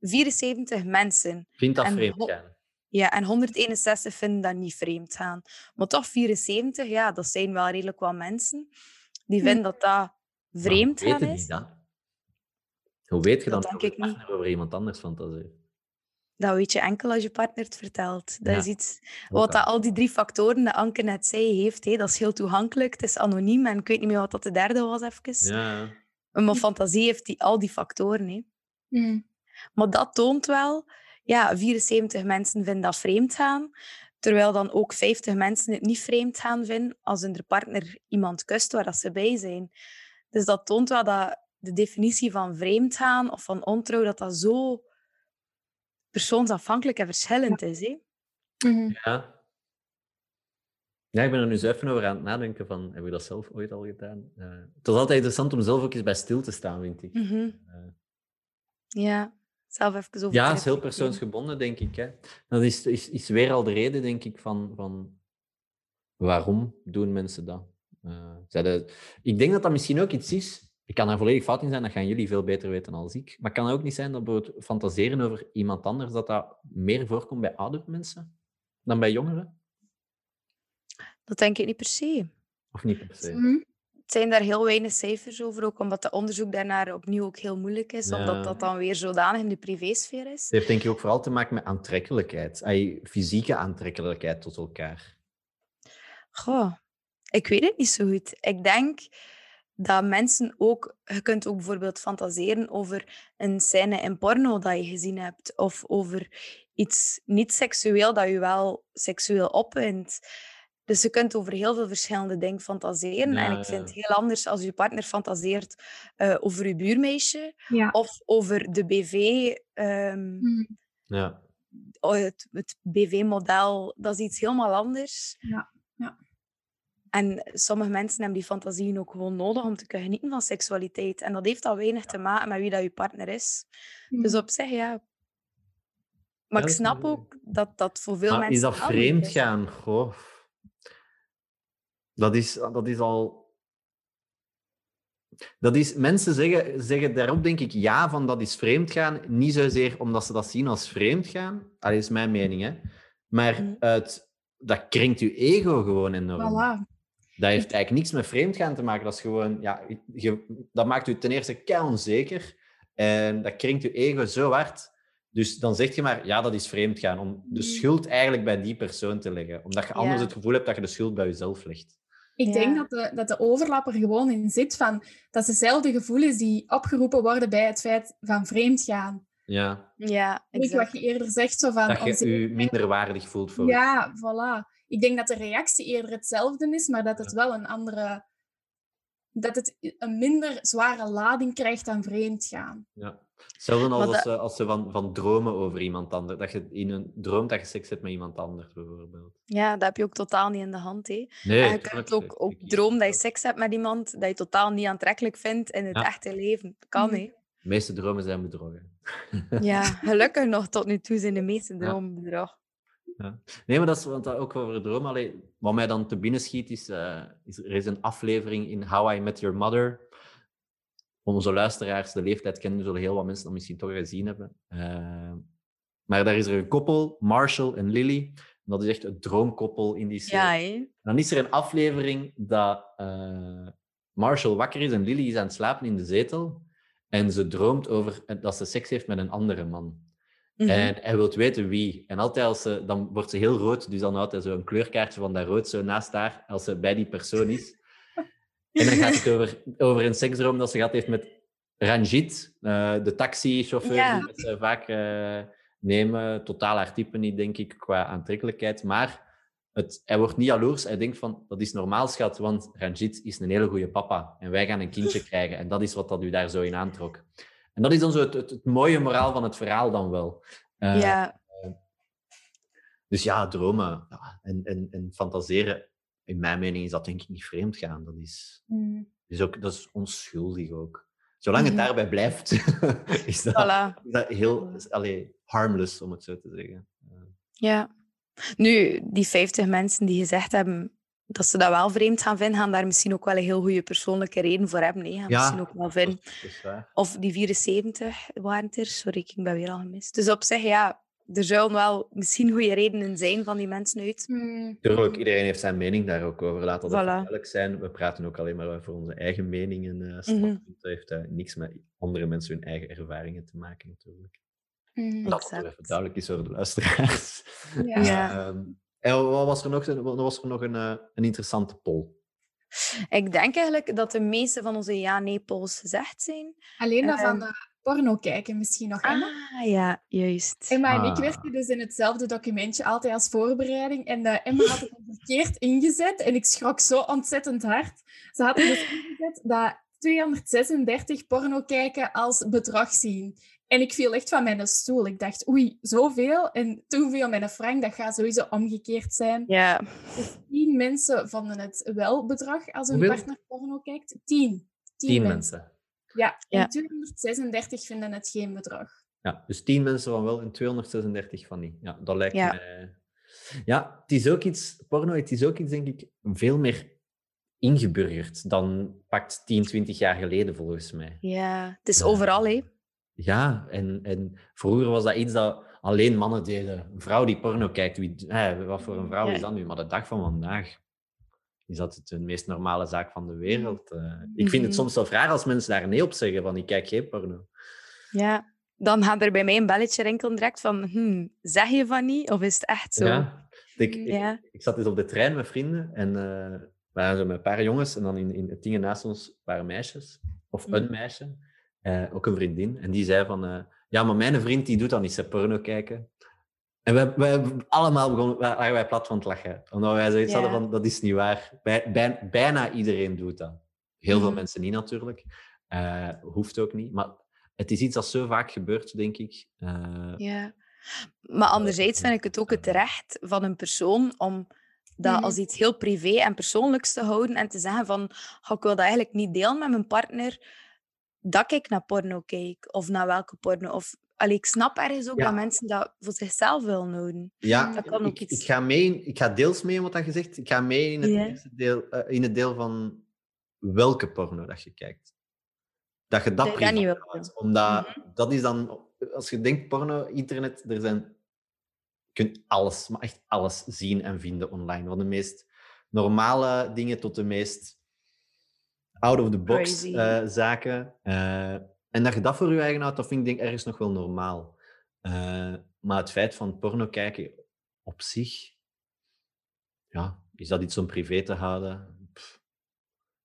74 mensen. Vindt dat vreemd gaan? Ja, en 161 vinden dat niet vreemd gaan. Maar toch 74, ja, dat zijn wel redelijk wat mensen. Die hm. vinden dat dat vreemd gaan is. Niet? Hoe weet je dan dat je over iemand anders fantaseert? Dat weet je enkel als je partner het vertelt. Dat is iets wat dat al die drie factoren dat Anke net zei heeft. Hé, dat is heel toegankelijk, het is anoniem en ik weet niet meer wat dat de derde was even. Ja. Maar fantasie heeft die, al die factoren. Hé. Mm. Maar dat toont wel, ja, 74 mensen vinden dat vreemd gaan. Terwijl dan ook 50 mensen het niet vreemd gaan vinden als hun partner iemand kust waar dat ze bij zijn. Dus dat toont wel dat de definitie van vreemd gaan of van ontrouw, dat dat zo persoonsafhankelijk en verschillend is. Hè? Mhm. Ja. Ja, ik ben er nu zo even over aan het nadenken van, heb ik dat zelf ooit al gedaan? Eh, het was altijd interessant om zelf ook eens bij stil te staan, vind ik. Mhm. Eh, Ja, zelf even over ja, het is heel persoonsgebonden, denk ik. Hè. Dat is, is, is weer al de reden, denk ik, van, van waarom doen mensen dat? Eh, ik denk dat dat misschien ook iets is. Ik kan daar volledig fout in zijn, dat gaan jullie veel beter weten dan ik. Maar kan het ook niet zijn dat bijvoorbeeld fantaseren over iemand anders, dat dat meer voorkomt bij oudere mensen dan bij jongeren? Dat denk ik niet per se. Of niet per se? Mhm. Het zijn daar heel weinig cijfers over, ook omdat de onderzoek daarnaar opnieuw ook heel moeilijk is, Ja. omdat dat dan weer zodanig in de privésfeer is. Het heeft denk ik ook vooral te maken met aantrekkelijkheid. Ay, fysieke aantrekkelijkheid tot elkaar. Goh, ik weet het niet zo goed. Ik denk dat mensen ook... Je kunt ook bijvoorbeeld fantaseren over een scène in porno dat je gezien hebt. Of over iets niet seksueel dat je wel seksueel opwint. Dus je kunt over heel veel verschillende dingen fantaseren. Ja, en ik vind het heel anders als je partner fantaseert eh, over je buurmeisje. Ja. Of over de BV... ehm, Mhm. Ja. oh, het, het BV-model, dat is iets helemaal anders. Ja, ja. En sommige mensen hebben die fantasieën ook gewoon nodig om te kunnen genieten van seksualiteit. En dat heeft al weinig te maken met wie dat je partner is. Dus Mhm. op zich, ja. Maar Ja, ik snap ook dat dat voor veel mensen is dat vreemd gaan? Goh. Dat is, dat is al. Dat is, mensen zeggen, zeggen daarop, denk ik, ja, van dat is vreemd gaan. Niet zozeer omdat ze dat zien als vreemd gaan. Dat is mijn mening, hè. Maar Mhm. uit, dat kringt je ego gewoon enorm. Voilà. Dat heeft eigenlijk niks met vreemd gaan te maken. Dat is gewoon, ja, je, dat maakt u ten eerste kei onzeker. En dat kringt je ego zo hard. Dus dan zeg je maar, ja, dat is vreemd gaan. Om de Mm. schuld eigenlijk bij die persoon te leggen. Omdat je anders Ja. het gevoel hebt dat je de schuld bij jezelf legt. Ik Ja. denk dat de, dat de overlap er gewoon in zit van dat is dezelfde gevoelens die opgeroepen worden bij het feit van vreemd gaan. Ja, Ja, exact. wat je eerder zegt, zo van dat je je minder waardig voelt voor Ja, voilà. Ik denk dat de reactie eerder hetzelfde is, maar dat het Ja. wel een andere... Dat het een minder zware lading krijgt dan vreemd gaan. Ja. Hetzelfde als, als, ze, als ze van, van dromen over iemand anders. Dat je in een droomt dat je seks hebt met iemand anders, bijvoorbeeld. Ja, dat heb je ook totaal niet in de hand. Hè. Nee, en je kunt ook, ook dromen dat je seks hebt met iemand dat je totaal niet aantrekkelijk vindt in het Ja. echte leven. Dat kan, Mhm. hè. De meeste dromen zijn bedrogen. Ja, [laughs] gelukkig nog tot nu toe zijn de meeste dromen bedrog. Nee, maar dat is want dat ook over dromen. Allee, wat mij dan te binnen schiet, is, eh, is er is een aflevering in How I Met Your Mother. Onze luisteraars, de leeftijd kennen, zullen heel wat mensen dat misschien toch gezien hebben. Eh, maar daar is er een koppel, Marshall en Lily. En dat is echt het droomkoppel in die serie. Ja, dan is er een aflevering dat eh, Marshall wakker is en Lily is aan het slapen in de zetel. En ze droomt over dat ze seks heeft met een andere man. Mhm. En hij wil weten wie. En altijd als ze, dan wordt ze heel rood, dus dan houdt hij zo'n kleurkaartje van dat rood zo naast haar, als ze bij die persoon is. [laughs] En dan gaat het over, over een seksdroom dat ze gehad heeft met Ranjit, eh, de taxichauffeur Ja. die ze vaak eh, nemen. Totaal haar type niet, denk ik, qua aantrekkelijkheid. Maar het, hij wordt niet jaloers. Hij denkt van, dat is normaal, schat, want Ranjit is een hele goede papa. En wij gaan een kindje [laughs] krijgen. En dat is wat dat u daar zo in aantrok. En dat is dan zo het, het, het mooie moraal van het verhaal dan wel. Eh, ja, Dus ja, dromen ja, en, en, en fantaseren, in mijn mening is dat denk ik niet vreemd gaan. Dat is, is, ook, dat is onschuldig ook. Zolang Mhm. het daarbij blijft, [laughs] is dat, voilà. is dat heel allee, harmless, om het zo te zeggen. Eh, Ja. Nu, die 50 mensen die gezegd hebben dat ze dat wel vreemd gaan vinden, gaan daar misschien ook wel een heel goede persoonlijke reden voor hebben. Nee, gaan Ja, misschien ook wel vinden. dat, is- dat is waar. Of die 74 waren het er. Sorry, ik ben weer al gemist. Dus op zich, ja, er zullen wel misschien goede redenen zijn van die mensen uit. Tuurlijk, iedereen heeft zijn mening daar ook over. Laat dat Voilà. duidelijk zijn. We praten ook alleen maar over onze eigen meningen. eh standpunten. Dat heeft eh, niks met andere mensen hun eigen ervaringen te maken, natuurlijk. Dat dat Exact. even duidelijk is voor de luisteraars. [laughs] Ja. Ja. Ehm, en wat was er nog, wat was er nog een, eh, een interessante poll? Ik denk eigenlijk dat de meeste van onze ja-nee-polls gezegd zijn. Alleen dat van Ehm. de porno kijken misschien nog, Emma? Ah, ja, juist. Emma en ik Ah. werkten dus in hetzelfde documentje, altijd als voorbereiding. En eh, Emma had het verkeerd ingezet en ik schrok zo ontzettend hard. Ze had het dus [laughs] ingezet dat 236 porno kijken als bedrag zien. En ik viel echt van mijn stoel. Ik dacht, oei, zoveel. En toen viel mijn frank, dat gaat sowieso omgekeerd zijn. Ja, Dus tien mensen vonden het wel bedrag als hun Hoeveel? partner porno kijkt. Tien. Tien, Tien mensen. mensen. Ja, en Ja. 236 vinden het geen bedrag. Ja, dus 10 mensen van wel en 236 van niet. Ja, dat lijkt Ja. mij... Ja, het is ook iets... Porno, het is ook iets, denk ik, veel meer ingeburgerd dan pakt 10, 20 jaar geleden, volgens mij. ja. Het is overal, hè. Ja, en, en vroeger was dat iets dat alleen mannen deden. Een vrouw die porno kijkt, wie, hè, wat voor een vrouw Ja. is dat nu? Maar de dag van vandaag is dat het de meest normale zaak van de wereld. Eh, ik vind het Mhm. soms wel raar als mensen daar nee op zeggen, van ik kijk geen porno. Ja. Dan gaat er bij mij een belletje rinkelen direct van, hm, zeg je van niet? Of is het echt zo? Ja. Ik, ik, Ja. ik zat dus op de trein met vrienden en we waren zo met een paar jongens en dan in, in het ding naast ons waren meisjes, of een Mhm. meisje, eh, ook een vriendin. En die zei van, eh, ja, maar mijn vriend die doet dan niet zijn porno kijken. En wij, wij allemaal begonnen, wij, plat van het lachen. Omdat wij zoiets Ja. hadden van, dat is niet waar. Bij, bij- bijna iedereen doet dat. Heel veel Mhm. mensen niet natuurlijk. Eh, hoeft ook niet. Maar het is iets dat zo vaak gebeurt, denk ik. Eh, Ja. Maar anderzijds vind ik het ook het recht van een persoon om dat Mhm. als iets heel privé en persoonlijks te houden en te zeggen van, "Goh, ik wil dat eigenlijk niet delen met mijn partner, dat ik naar porno kijk of naar welke porno. Of, allee, ik snap ergens ook Ja. dat mensen dat voor zichzelf willen houden. Ja, Dat kan ook ik, iets- ik, ga mee ik ga deels mee in wat dat gezegd. Ik ga mee in het, eerste deel, eh, in het deel van welke porno dat je kijkt. Dat je dat Dat niet. Omdat dat is dan... Als je denkt porno, internet, er zijn... Je kunt alles, maar echt alles zien en vinden online. Van de meest normale dingen tot de meest out-of-the-box eh, zaken. Eh, en dat je dat voor je eigen houdt, dat vind ik denk ergens nog wel normaal. Eh, maar het feit van porno kijken op zich, ja, is dat iets om privé te houden? Pff,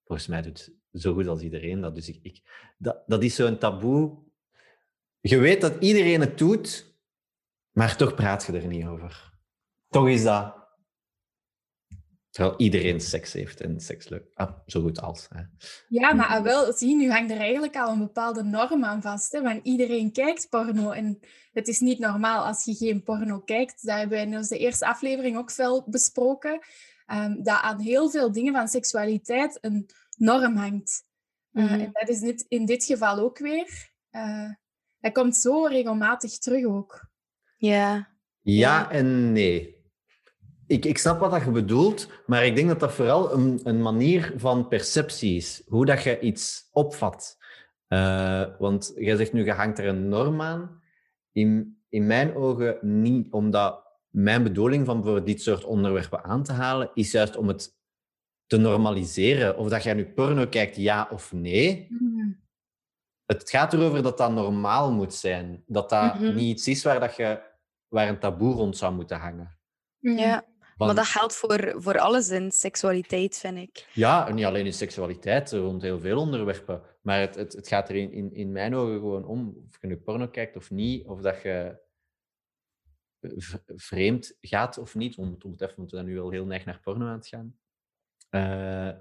volgens mij doet zo goed als iedereen dat. Dus ik, ik, dat, dat is zo'n taboe. Je weet dat iedereen het doet, maar toch praat je er niet over. Toch is dat. Terwijl iedereen seks heeft en seks leuk. Ah, zo goed als. Hè. Ja, maar ah, wel, zie, nu hangt er eigenlijk al een bepaalde norm aan vast. Hè, want iedereen kijkt porno en het is niet normaal als je geen porno kijkt. Dat hebben we in onze eerste aflevering ook veel besproken. ehm, dat aan heel veel dingen van seksualiteit een norm hangt. Eh, Mhm. en dat is dit, in dit geval ook weer. Eh, dat komt zo regelmatig terug ook. Ja, Ja. en nee. Ik, ik snap wat dat je bedoelt, maar ik denk dat dat vooral een, een manier van perceptie is. Hoe dat je iets opvat. Eh, want jij zegt nu, je hangt er een norm aan. In, in mijn ogen niet, omdat mijn bedoeling van voor dit soort onderwerpen aan te halen, is juist om het te normaliseren. Of dat jij nu porno kijkt, ja of nee. Het gaat erover dat dat normaal moet zijn. Dat dat Mhm. niet iets is waar, dat je, waar een taboe rond zou moeten hangen. ja. Maar dat geldt voor, voor alles in seksualiteit, vind ik. Ja, en niet alleen in seksualiteit, rond heel veel onderwerpen. Maar het, het, het gaat er in, in, in mijn ogen gewoon om of je nu porno kijkt of niet, of dat je vreemd gaat of niet. Om, om het even, want we zijn nu wel heel neig naar porno aan het gaan. Eh,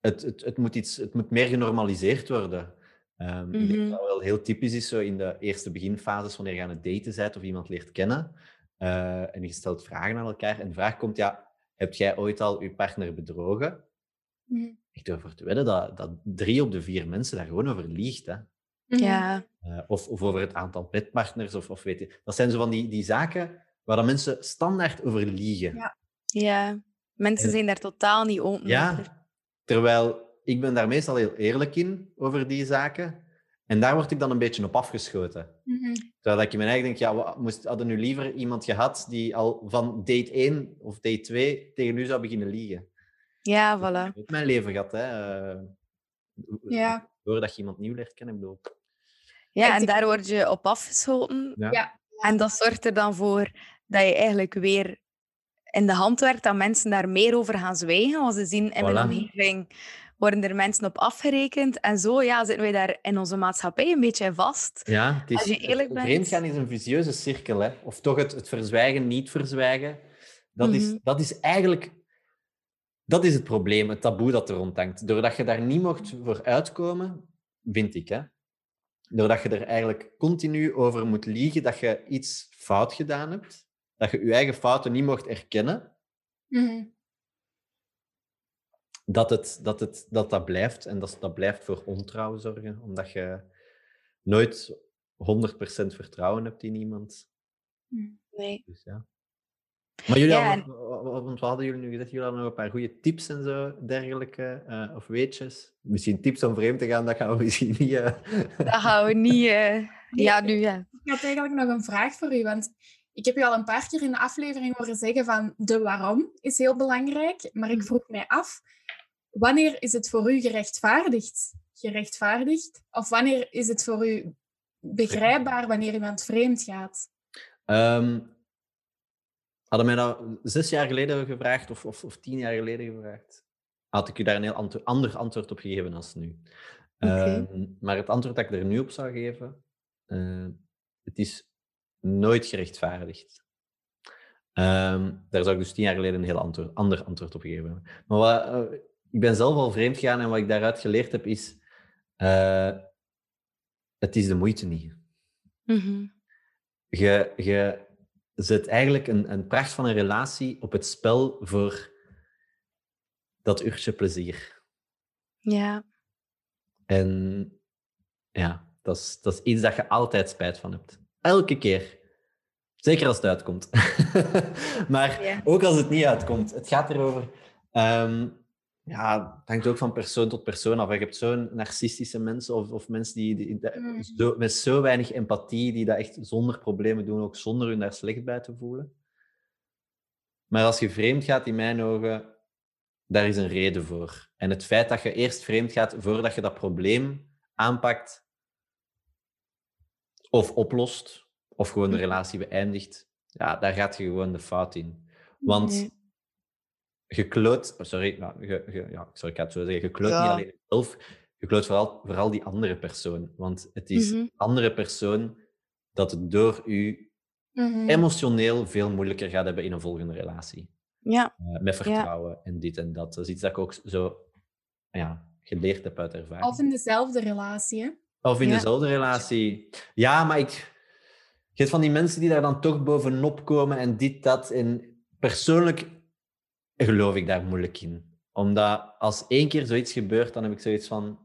het, het, het, moet iets, het moet meer genormaliseerd worden. Ehm, Ik denk Mhm. dat dat wel heel typisch is zo in de eerste beginfases, wanneer je aan het daten bent of iemand leert kennen. Eh, en je stelt vragen aan elkaar. En de vraag komt, ja, heb jij ooit al je partner bedrogen? Mhm. Ik durf er te wedden dat, dat drie op de vier mensen daar gewoon over liegt. Hè? Mhm. Ja. Eh, of, of over het aantal bedpartners, of, of weet je. Dat zijn zo van die, die zaken waar dan mensen standaard over liegen. Ja. ja. Mensen zijn daar totaal niet open over. Ja, terwijl ik ben daar meestal heel eerlijk in over die zaken. En daar word ik dan een beetje op afgeschoten. Mhm. Terwijl ik in mijn eigen denk, ja, wat, moest, hadden nu liever iemand gehad die al van date 1 of date 2 tegen u zou beginnen liegen. Ja, Ik heb voilà. mijn leven gehad, hè. eh, Ja. Doordat je iemand nieuw leert kennen, ik bedoel... Ja, en daar word je op afgeschoten. Ja. Ja. En dat zorgt er dan voor dat je eigenlijk weer in de hand werkt dat mensen daar meer over gaan zwijgen als ze zien in Voilà. mijn omgeving worden er mensen op afgerekend. En zo ja, zitten wij daar in onze maatschappij een beetje vast. Ja, het is, Als je eerlijk bent- vreemdgaan is een vicieuze cirkel. Hè? Of toch het, het verzwijgen, niet verzwijgen. Dat, is, Mhm. dat is eigenlijk... Dat is het probleem, het taboe dat er rond hangt. Doordat je daar niet mocht voor uitkomen, vind ik, hè? doordat je er eigenlijk continu over moet liegen dat je iets fout gedaan hebt, dat je je eigen fouten niet mocht erkennen, Mhm. Dat het, dat, het, dat, dat blijft. En dat, dat blijft voor ontrouw zorgen, omdat je nooit 100% vertrouwen hebt in iemand. Nee. Dus ja. Maar jullie Ja, hadden, want we hadden jullie nu gezegd, jullie hadden nog een paar goede tips en zo, dergelijke, eh, of weetjes. Misschien tips om vreemd te gaan, dat gaan we [laughs] misschien niet... eh, Dat gaan we niet... eh, Ja, nu ja. Ik had eigenlijk nog een vraag voor u, want ik heb u al een paar keer in de aflevering horen zeggen van de waarom is heel belangrijk, maar ik vroeg mij af, wanneer is het voor u gerechtvaardigd? Gerechtvaardigd? Of wanneer is het voor u begrijpbaar wanneer iemand vreemd gaat? Ehm, hadden mij dat zes jaar geleden gevraagd, of, of, of tien jaar geleden gevraagd, had ik u daar een heel antwo- ander antwoord op gegeven als nu. Ehm, maar het antwoord dat ik er nu op zou geven, eh, het is nooit gerechtvaardigd. Ehm, daar zou ik dus tien jaar geleden een heel antwoord, ander antwoord op gegeven hebben. Maar wat, eh, ik ben zelf al vreemd gegaan en wat ik daaruit geleerd heb is, eh, het is de moeite niet Mhm. je, je zet eigenlijk een, een pracht van een relatie op het spel voor dat uurtje plezier. Ja. En ja, dat is, dat is iets dat je altijd spijt van hebt. Elke keer. Zeker als het uitkomt. [laughs] maar Ja. ook als het niet uitkomt. Het gaat erover. ehm, ja, het hangt ook van persoon tot persoon af. Je hebt zo'n narcistische mensen of, of mensen die, die, die- Mm. zo, met zo weinig empathie, die dat echt zonder problemen doen, ook zonder hun daar slecht bij te voelen. Maar als je vreemd gaat, in mijn ogen, daar is een reden voor. En het feit dat je eerst vreemd gaat voordat je dat probleem aanpakt of oplost, of gewoon de relatie beëindigt, ja, daar gaat je gewoon de fout in. Want Kloot, oh, sorry, nou, je, je- ja, sorry, ik ga het zo zeggen, je kloot Ja. niet alleen jezelf, je kloot vooral, vooral die andere persoon. Want het is die andere persoon dat het door u Mhm. emotioneel veel moeilijker gaat hebben in een volgende relatie. Ja. Eh, met vertrouwen en dit en dat. Dat is iets dat ik ook zo ja, geleerd heb uit ervaring. Of in dezelfde relatie, hè? Of in Ja. dezelfde relatie. Ja, maar ik... Je hebt van die mensen die daar dan toch bovenop komen en dit, dat. En persoonlijk geloof ik daar moeilijk in. Omdat als één keer zoiets gebeurt, dan heb ik zoiets van...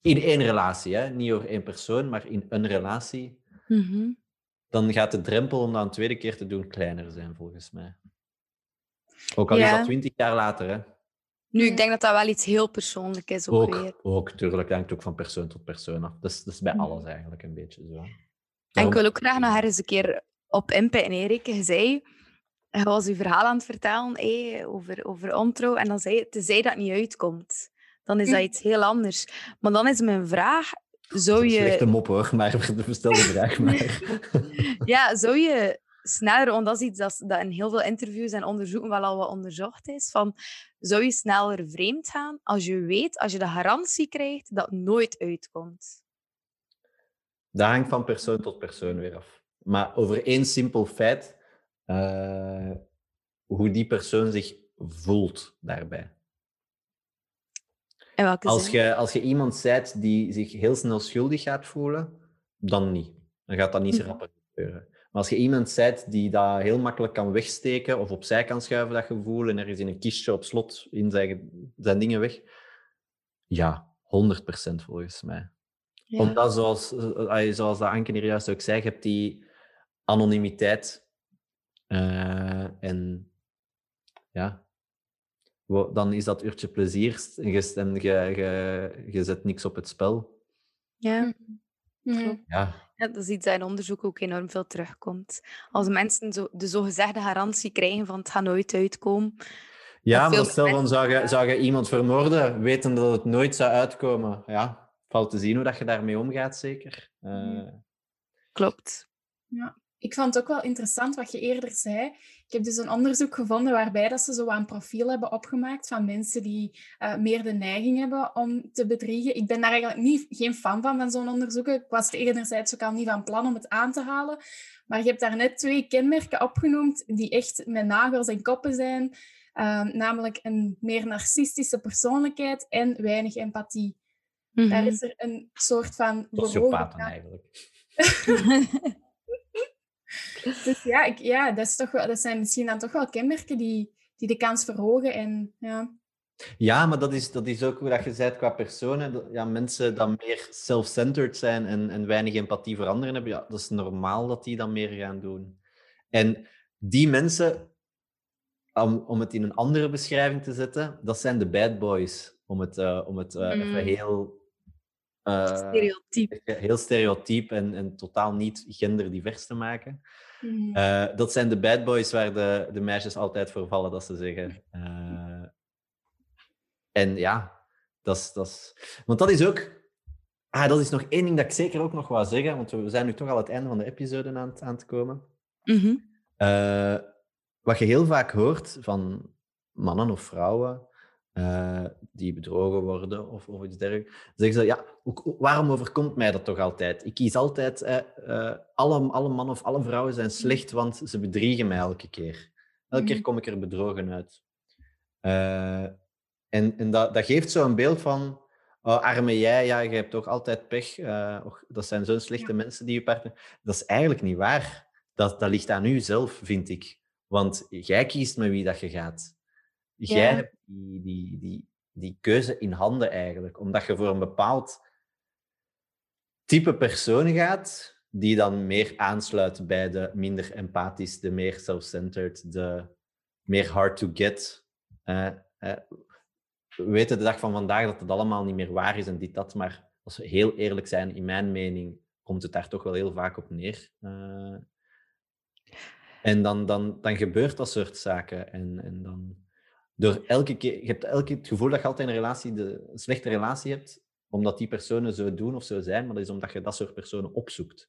In één relatie, hè? niet over één persoon, maar in een relatie. Mhm. Dan gaat de drempel om dat een tweede keer te doen kleiner zijn, volgens mij. Ook al is dat twintig jaar later, hè. Nu, ik denk dat dat wel iets heel persoonlijk is ook, weer. Ook, ook, tuurlijk. Dat hangt ook van persoon tot persoon af. Dat is, dat is bij Mhm. alles eigenlijk een beetje zo. En ik wil ook graag nog ergens een keer op inpitten, Erik. Je zei, je was je verhaal aan het vertellen eh, over, over ontrouw. En dan zei je, tenzij dat niet uitkomt, dan is dat [laughs] iets heel anders. Maar dan is mijn vraag, Dat zou is een slechte je, mop hoor, maar [laughs] stel de vraag [laughs] maar. ja, zou je sneller, want dat is iets dat, dat in heel veel interviews en onderzoeken wel al wat onderzocht is, van, zou je sneller vreemd gaan als je weet, als je de garantie krijgt dat het nooit uitkomt? Dat hangt van persoon tot persoon weer af. Maar over één simpel feit, eh, hoe die persoon zich voelt daarbij. Welke Als je, als je iemand zijt die zich heel snel schuldig gaat voelen, dan niet. Dan gaat dat niet zo Mhm. rap gebeuren. Maar als je iemand zijt die dat heel makkelijk kan wegsteken of opzij kan schuiven, dat gevoel, en er is in een kistje op slot in zijn, zijn dingen weg, ja, 100% volgens mij. Ja. Omdat, zoals, eh, zoals dat Anke hier juist ook zei, je hebt die anonimiteit. Eh, en ja, dan is dat uurtje plezier en je, en je, je, je zet niks op het spel. ja. Mhm. Ja, Ja, dat is iets dat in onderzoek ook enorm veel terugkomt. Als mensen zo, de zogezegde garantie krijgen van het gaat nooit uitkomen. ja maar stel van, mensen- zou je, zou je iemand vermoorden, weten dat het nooit zou uitkomen? Ja, valt te zien hoe dat je daarmee omgaat, zeker. Eh, Klopt. Ik vond het ook wel interessant wat je eerder zei. ik heb dus een onderzoek gevonden waarbij dat ze zo een profiel hebben opgemaakt van mensen die uh, meer de neiging hebben om te bedriegen. Ik ben daar eigenlijk niet, geen fan van, van zo'n onderzoek. Ik was enerzijds ook al niet van plan om het aan te halen. Maar je hebt daar net twee kenmerken opgenoemd die echt met nagels en koppen zijn. Uh, namelijk een meer narcistische persoonlijkheid en weinig empathie. Mm Daar is er een soort van... Sociopaten eigenlijk. [laughs] [laughs] [laughs] dus ja, ik, ja dat, is toch, dat zijn misschien dan toch wel kenmerken die, die de kans verhogen. En, ja. Ja, maar dat is, dat is ook hoe dat je zei qua personen. Ja, mensen die meer self-centered zijn en, en weinig empathie voor anderen hebben, ja, dat is normaal dat die dan meer gaan doen. En die mensen, om, om het in een andere beschrijving te zetten, dat zijn de bad boys. Om het, uh, om het uh, even mm. heel... Uh, stereotyp. Heel stereotyp en, en totaal niet genderdivers te maken. Mm. dat zijn de bad boys waar de, de meisjes altijd voor vallen, dat ze zeggen. En ja, dat is, dat is... Want dat is ook... Ah, dat is nog één ding dat ik zeker ook nog wou zeggen, want we zijn nu toch al het einde van de episode aan, het, aan te komen. Mm wat je heel vaak hoort van mannen of vrouwen uh, die bedrogen worden of, of iets dergelijks, zeggen ze, ja, waarom overkomt mij dat toch altijd? Ik kies altijd, uh, alle, alle mannen of alle vrouwen zijn slecht, want ze bedriegen mij elke keer. Elke keer mhm. kom ik er bedrogen uit. En, en dat, dat geeft zo een beeld van, oh, arme jij, ja, je hebt toch altijd pech. Uh, dat zijn zo'n slechte mensen die je partner... Dat is eigenlijk niet waar. Dat, dat ligt aan u zelf, vind ik. Want jij kiest met wie dat je gaat. Jij hebt die, die, die, die keuze in handen eigenlijk. Omdat je voor een bepaald type persoon gaat, die dan meer aansluit bij de minder empathisch, de meer self-centered, de meer hard to get. Uh, uh, we weten de dag van vandaag dat het allemaal niet meer waar is en dit, dat. Maar als we heel eerlijk zijn, in mijn mening, komt het daar toch wel heel vaak op neer. Uh, en dan, dan, dan gebeurt dat soort zaken. En, en dan door elke keer, je hebt elke het gevoel dat je altijd een, relatie, de, een slechte relatie hebt, omdat die personen zo doen of zo zijn, maar dat is omdat je dat soort personen opzoekt.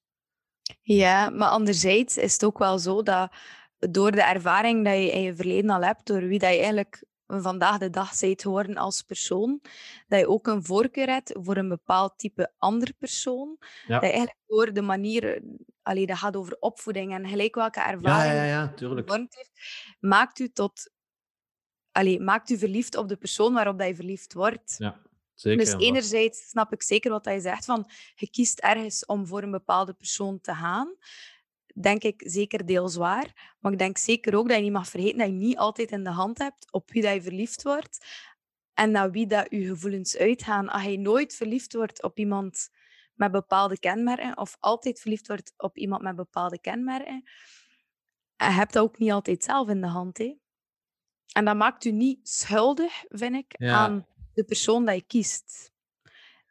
Ja, maar anderzijds is het ook wel zo dat door de ervaring die je in je verleden al hebt, door wie dat je eigenlijk vandaag de dag zijt geworden als persoon, dat je ook een voorkeur hebt voor een bepaald type andere persoon. Dat je eigenlijk door de manier, allee, dat gaat over opvoeding en gelijk welke ervaring ja, ja, ja, heeft, maakt u tot, allee, maakt u verliefd op de persoon waarop dat je verliefd wordt. Ja. Zeker, dus enerzijds snap ik zeker wat je zegt, van je kiest ergens om voor een bepaalde persoon te gaan denk ik zeker deels waar. Maar ik denk zeker ook dat je niet mag vergeten dat je niet altijd in de hand hebt op wie dat je verliefd wordt. En naar wie dat je gevoelens uitgaan. Als je nooit verliefd wordt op iemand met bepaalde kenmerken, of altijd verliefd wordt op iemand met bepaalde kenmerken, je hebt dat ook niet altijd zelf in de hand. Hè? En dat maakt u niet schuldig, vind ik, aan de persoon dat je kiest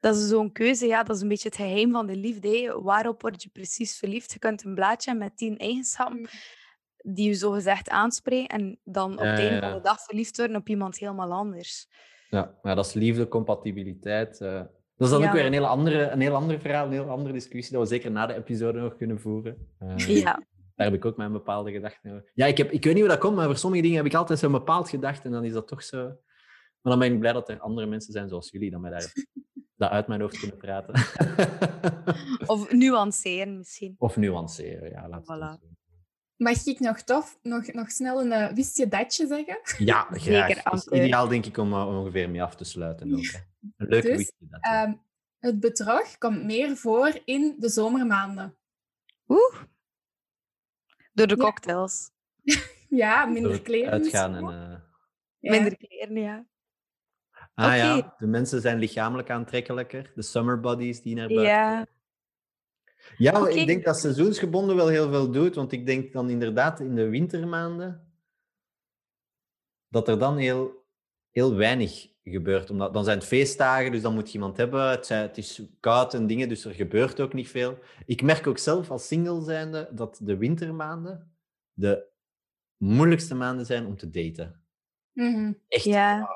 dat is zo'n keuze, ja, dat is een beetje het geheim van de liefde. Waarop word je precies verliefd? Je kunt een blaadje met tien eigenschappen mm. die je zo gezegd aanspreken en dan op het einde van de dag verliefd worden op iemand helemaal anders. Ja, maar dat is liefde, compatibiliteit. Uh, dat is dan ook weer een heel, andere, een heel ander verhaal, een heel andere discussie, dat we zeker na de episode nog kunnen voeren. Uh, ja. Daar heb ik ook mijn bepaalde gedachten over. Ja, ik, heb, ik weet niet hoe dat komt, maar voor sommige dingen heb ik altijd zo'n bepaald gedacht en dan is dat toch zo... Maar dan ben ik blij dat er andere mensen zijn zoals jullie, dan mij daar dat uit mijn hoofd kunnen praten. [laughs] [laughs] of nuanceren misschien. Of nuanceren, ja. Laat voilà. Mag ik nog tof, nog, nog snel een uh, wist je datje zeggen? Ja, [laughs] graag. Zeker, is ideaal denk ik om uh, ongeveer mee af te sluiten. Ook, een leuke dus, wist je datje. Uh, het bedrog komt meer voor in de zomermaanden. Oeh. Door de cocktails. [laughs] ja, minder kleren. Uitgaan en... Ja. Minder kleren, ja. Ah ja, de mensen zijn lichamelijk aantrekkelijker. De summer bodies die naar buiten Ja. Ja, ik denk dat seizoensgebonden wel heel veel doet. Want ik denk dan inderdaad in de wintermaanden dat er dan heel, heel weinig gebeurt. Omdat, dan zijn het feestdagen, dus dan moet je iemand hebben. Het, zijn, het is koud en dingen, dus er gebeurt ook niet veel. Ik merk ook zelf als single zijnde dat de wintermaanden de moeilijkste maanden zijn om te daten. Mm Echt. Ja.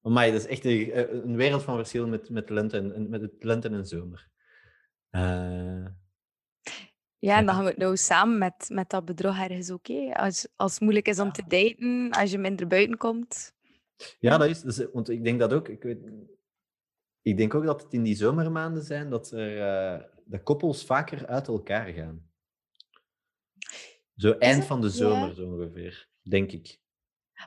Maar dat is echt een, een, wereld van verschil met, met, lente en, met het lente en zomer. Uh... Ja, en dan gaan we het nou samen met, met dat bedrog ergens hè. Als, als het moeilijk is om te daten, als je minder buiten komt. Ja, dat is, want ik denk dat ook. Ik, weet, ik denk ook dat het in die zomermaanden zijn dat er, eh, de koppels vaker uit elkaar gaan. Zo eind het? van de Ja. zomer, zo ongeveer, denk ik.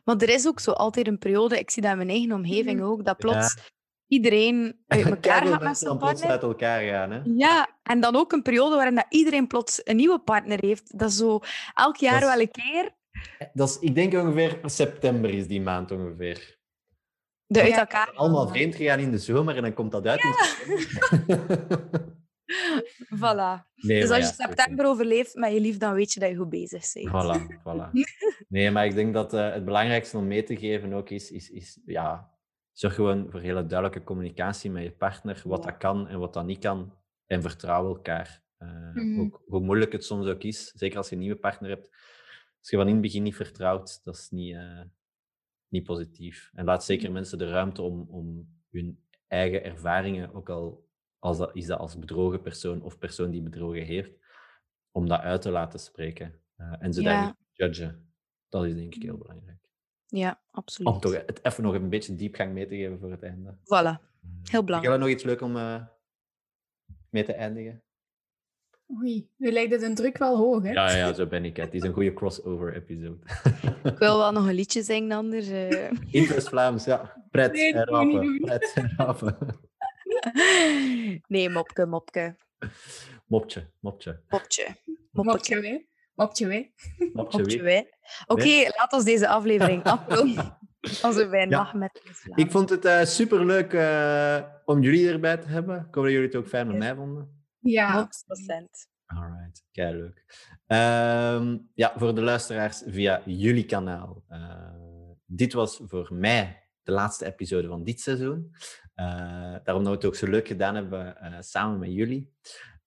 Maar er is ook zo altijd een periode, ik zie dat in mijn eigen omgeving Mhm. ook, dat plots iedereen [laughs] uit elkaar gaat met zijn partner. uit elkaar gaan. Hè? Ja, en dan ook een periode waarin dat iedereen plots een nieuwe partner heeft. Dat is zo elk jaar is- wel een keer Dat is, ik denk ongeveer september is die maand ongeveer. de uit Ja. elkaar. Allemaal vreemd gegaan in de zomer en dan komt dat uit in september. [laughs] Voilà. nee, dus als je ja, september overleeft met je lief, dan weet je dat je goed bezig bent. Voilà, voilà. [laughs] Nee, maar ik denk dat eh, het belangrijkste om mee te geven ook is, is, is ja, zorg gewoon voor hele duidelijke communicatie met je partner, wat Ja. dat kan en wat dat niet kan. En vertrouw elkaar. Eh, Mhm. ook, hoe moeilijk het soms ook is, zeker als je een nieuwe partner hebt. Als je van in het begin niet vertrouwt, dat is niet, eh, niet positief. En laat zeker Mhm. mensen de ruimte om, om hun eigen ervaringen, ook al als dat, is dat als bedrogen persoon of persoon die bedrogen heeft, om dat uit te laten spreken. Eh, en ze daar Ja. niet judgen. Dat is denk ik heel belangrijk. Ja, absoluut. Om toch het even nog een beetje diepgang mee te geven voor het einde. Voilà. Heel Heb belangrijk. jij nog iets leuk om eh, mee te eindigen? Oei, nu lijkt het een druk wel hoog, hè? Ja, ja, zo ben ik. hè. Het is een goede crossover-episode. Ik wil wel nog een liedje zingen anders. eh. [laughs] Interest-Vlaams, ja. Pret Nee, en rapen. Pret en rapen. Nee, mopke, mopke. Mopje, mopje. Mopje. Mopje weer. Mopje, Mopje wie? wij. Oké, laat ons deze aflevering [laughs] afronden. Als we bij Ja. met Ik vond het eh superleuk eh, om jullie erbij te hebben. Ik hoop dat jullie het ook fijn met mij vonden. Ja. 100%. Alright, kei leuk. Ehm, ja, voor de luisteraars via jullie kanaal. Eh, dit was voor mij de laatste episode van dit seizoen. Eh, daarom dat we het ook zo leuk gedaan hebben eh, samen met jullie.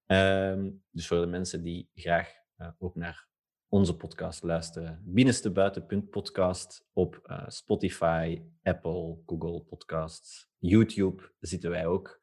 Ehm, dus voor de mensen die graag eh, ook naar onze podcast luisteren, binnenste buitenpunt podcast op eh, Spotify, Apple, Google Podcasts, YouTube zitten wij ook.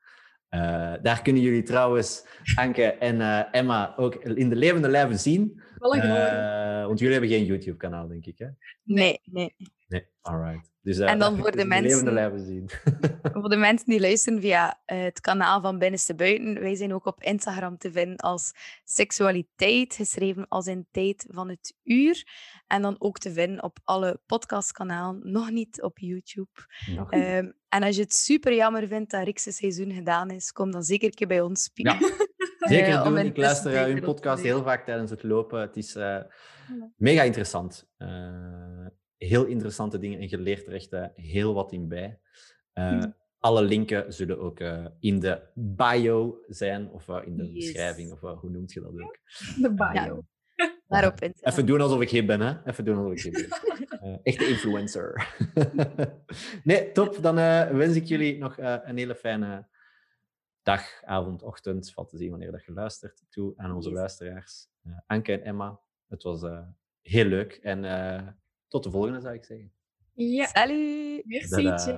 Eh, daar kunnen jullie trouwens Anke en eh, Emma ook in de levende lijven zien. Eh, want jullie hebben geen YouTube-kanaal, denk ik, hè? Nee, nee. Nee, alright. Dus, eh, En dan [laughs] voor kunnen de mensen- zien. [laughs] Voor de mensen die luisteren via eh, het kanaal van Binnenste Buiten, wij zijn ook op Instagram te vinden als seksualiteit, geschreven als in tijd van het uur. En dan ook te vinden op alle podcastkanalen, nog niet op YouTube. Nog Ehm, en als je het super jammer vindt dat Rikse seizoen gedaan is, kom dan zeker een keer bij ons spieken. [laughs] Zeker Eh, doen. in Ik luister hun podcast heel vaak tijdens het lopen. Het is eh, mega interessant. Eh, heel interessante dingen en je leert er echt eh, heel wat in bij. Eh, Mhm. Alle linken zullen ook eh, in de bio zijn, of in de Yes. beschrijving, of hoe noemt je dat ook? De bio. [laughs] Daarop in. Even doen alsof ik hip ben, hè? Even doen alsof ik hip ben. [laughs] Echte influencer. [laughs] nee, top. Dan wens ik jullie nog een hele fijne dag, avond, ochtend. Valt te zien wanneer dat je luistert. Toe aan onze Yes. luisteraars. Anke en Emma, het was heel leuk. En tot de volgende, zou ik zeggen. Ja. Salut. Merci.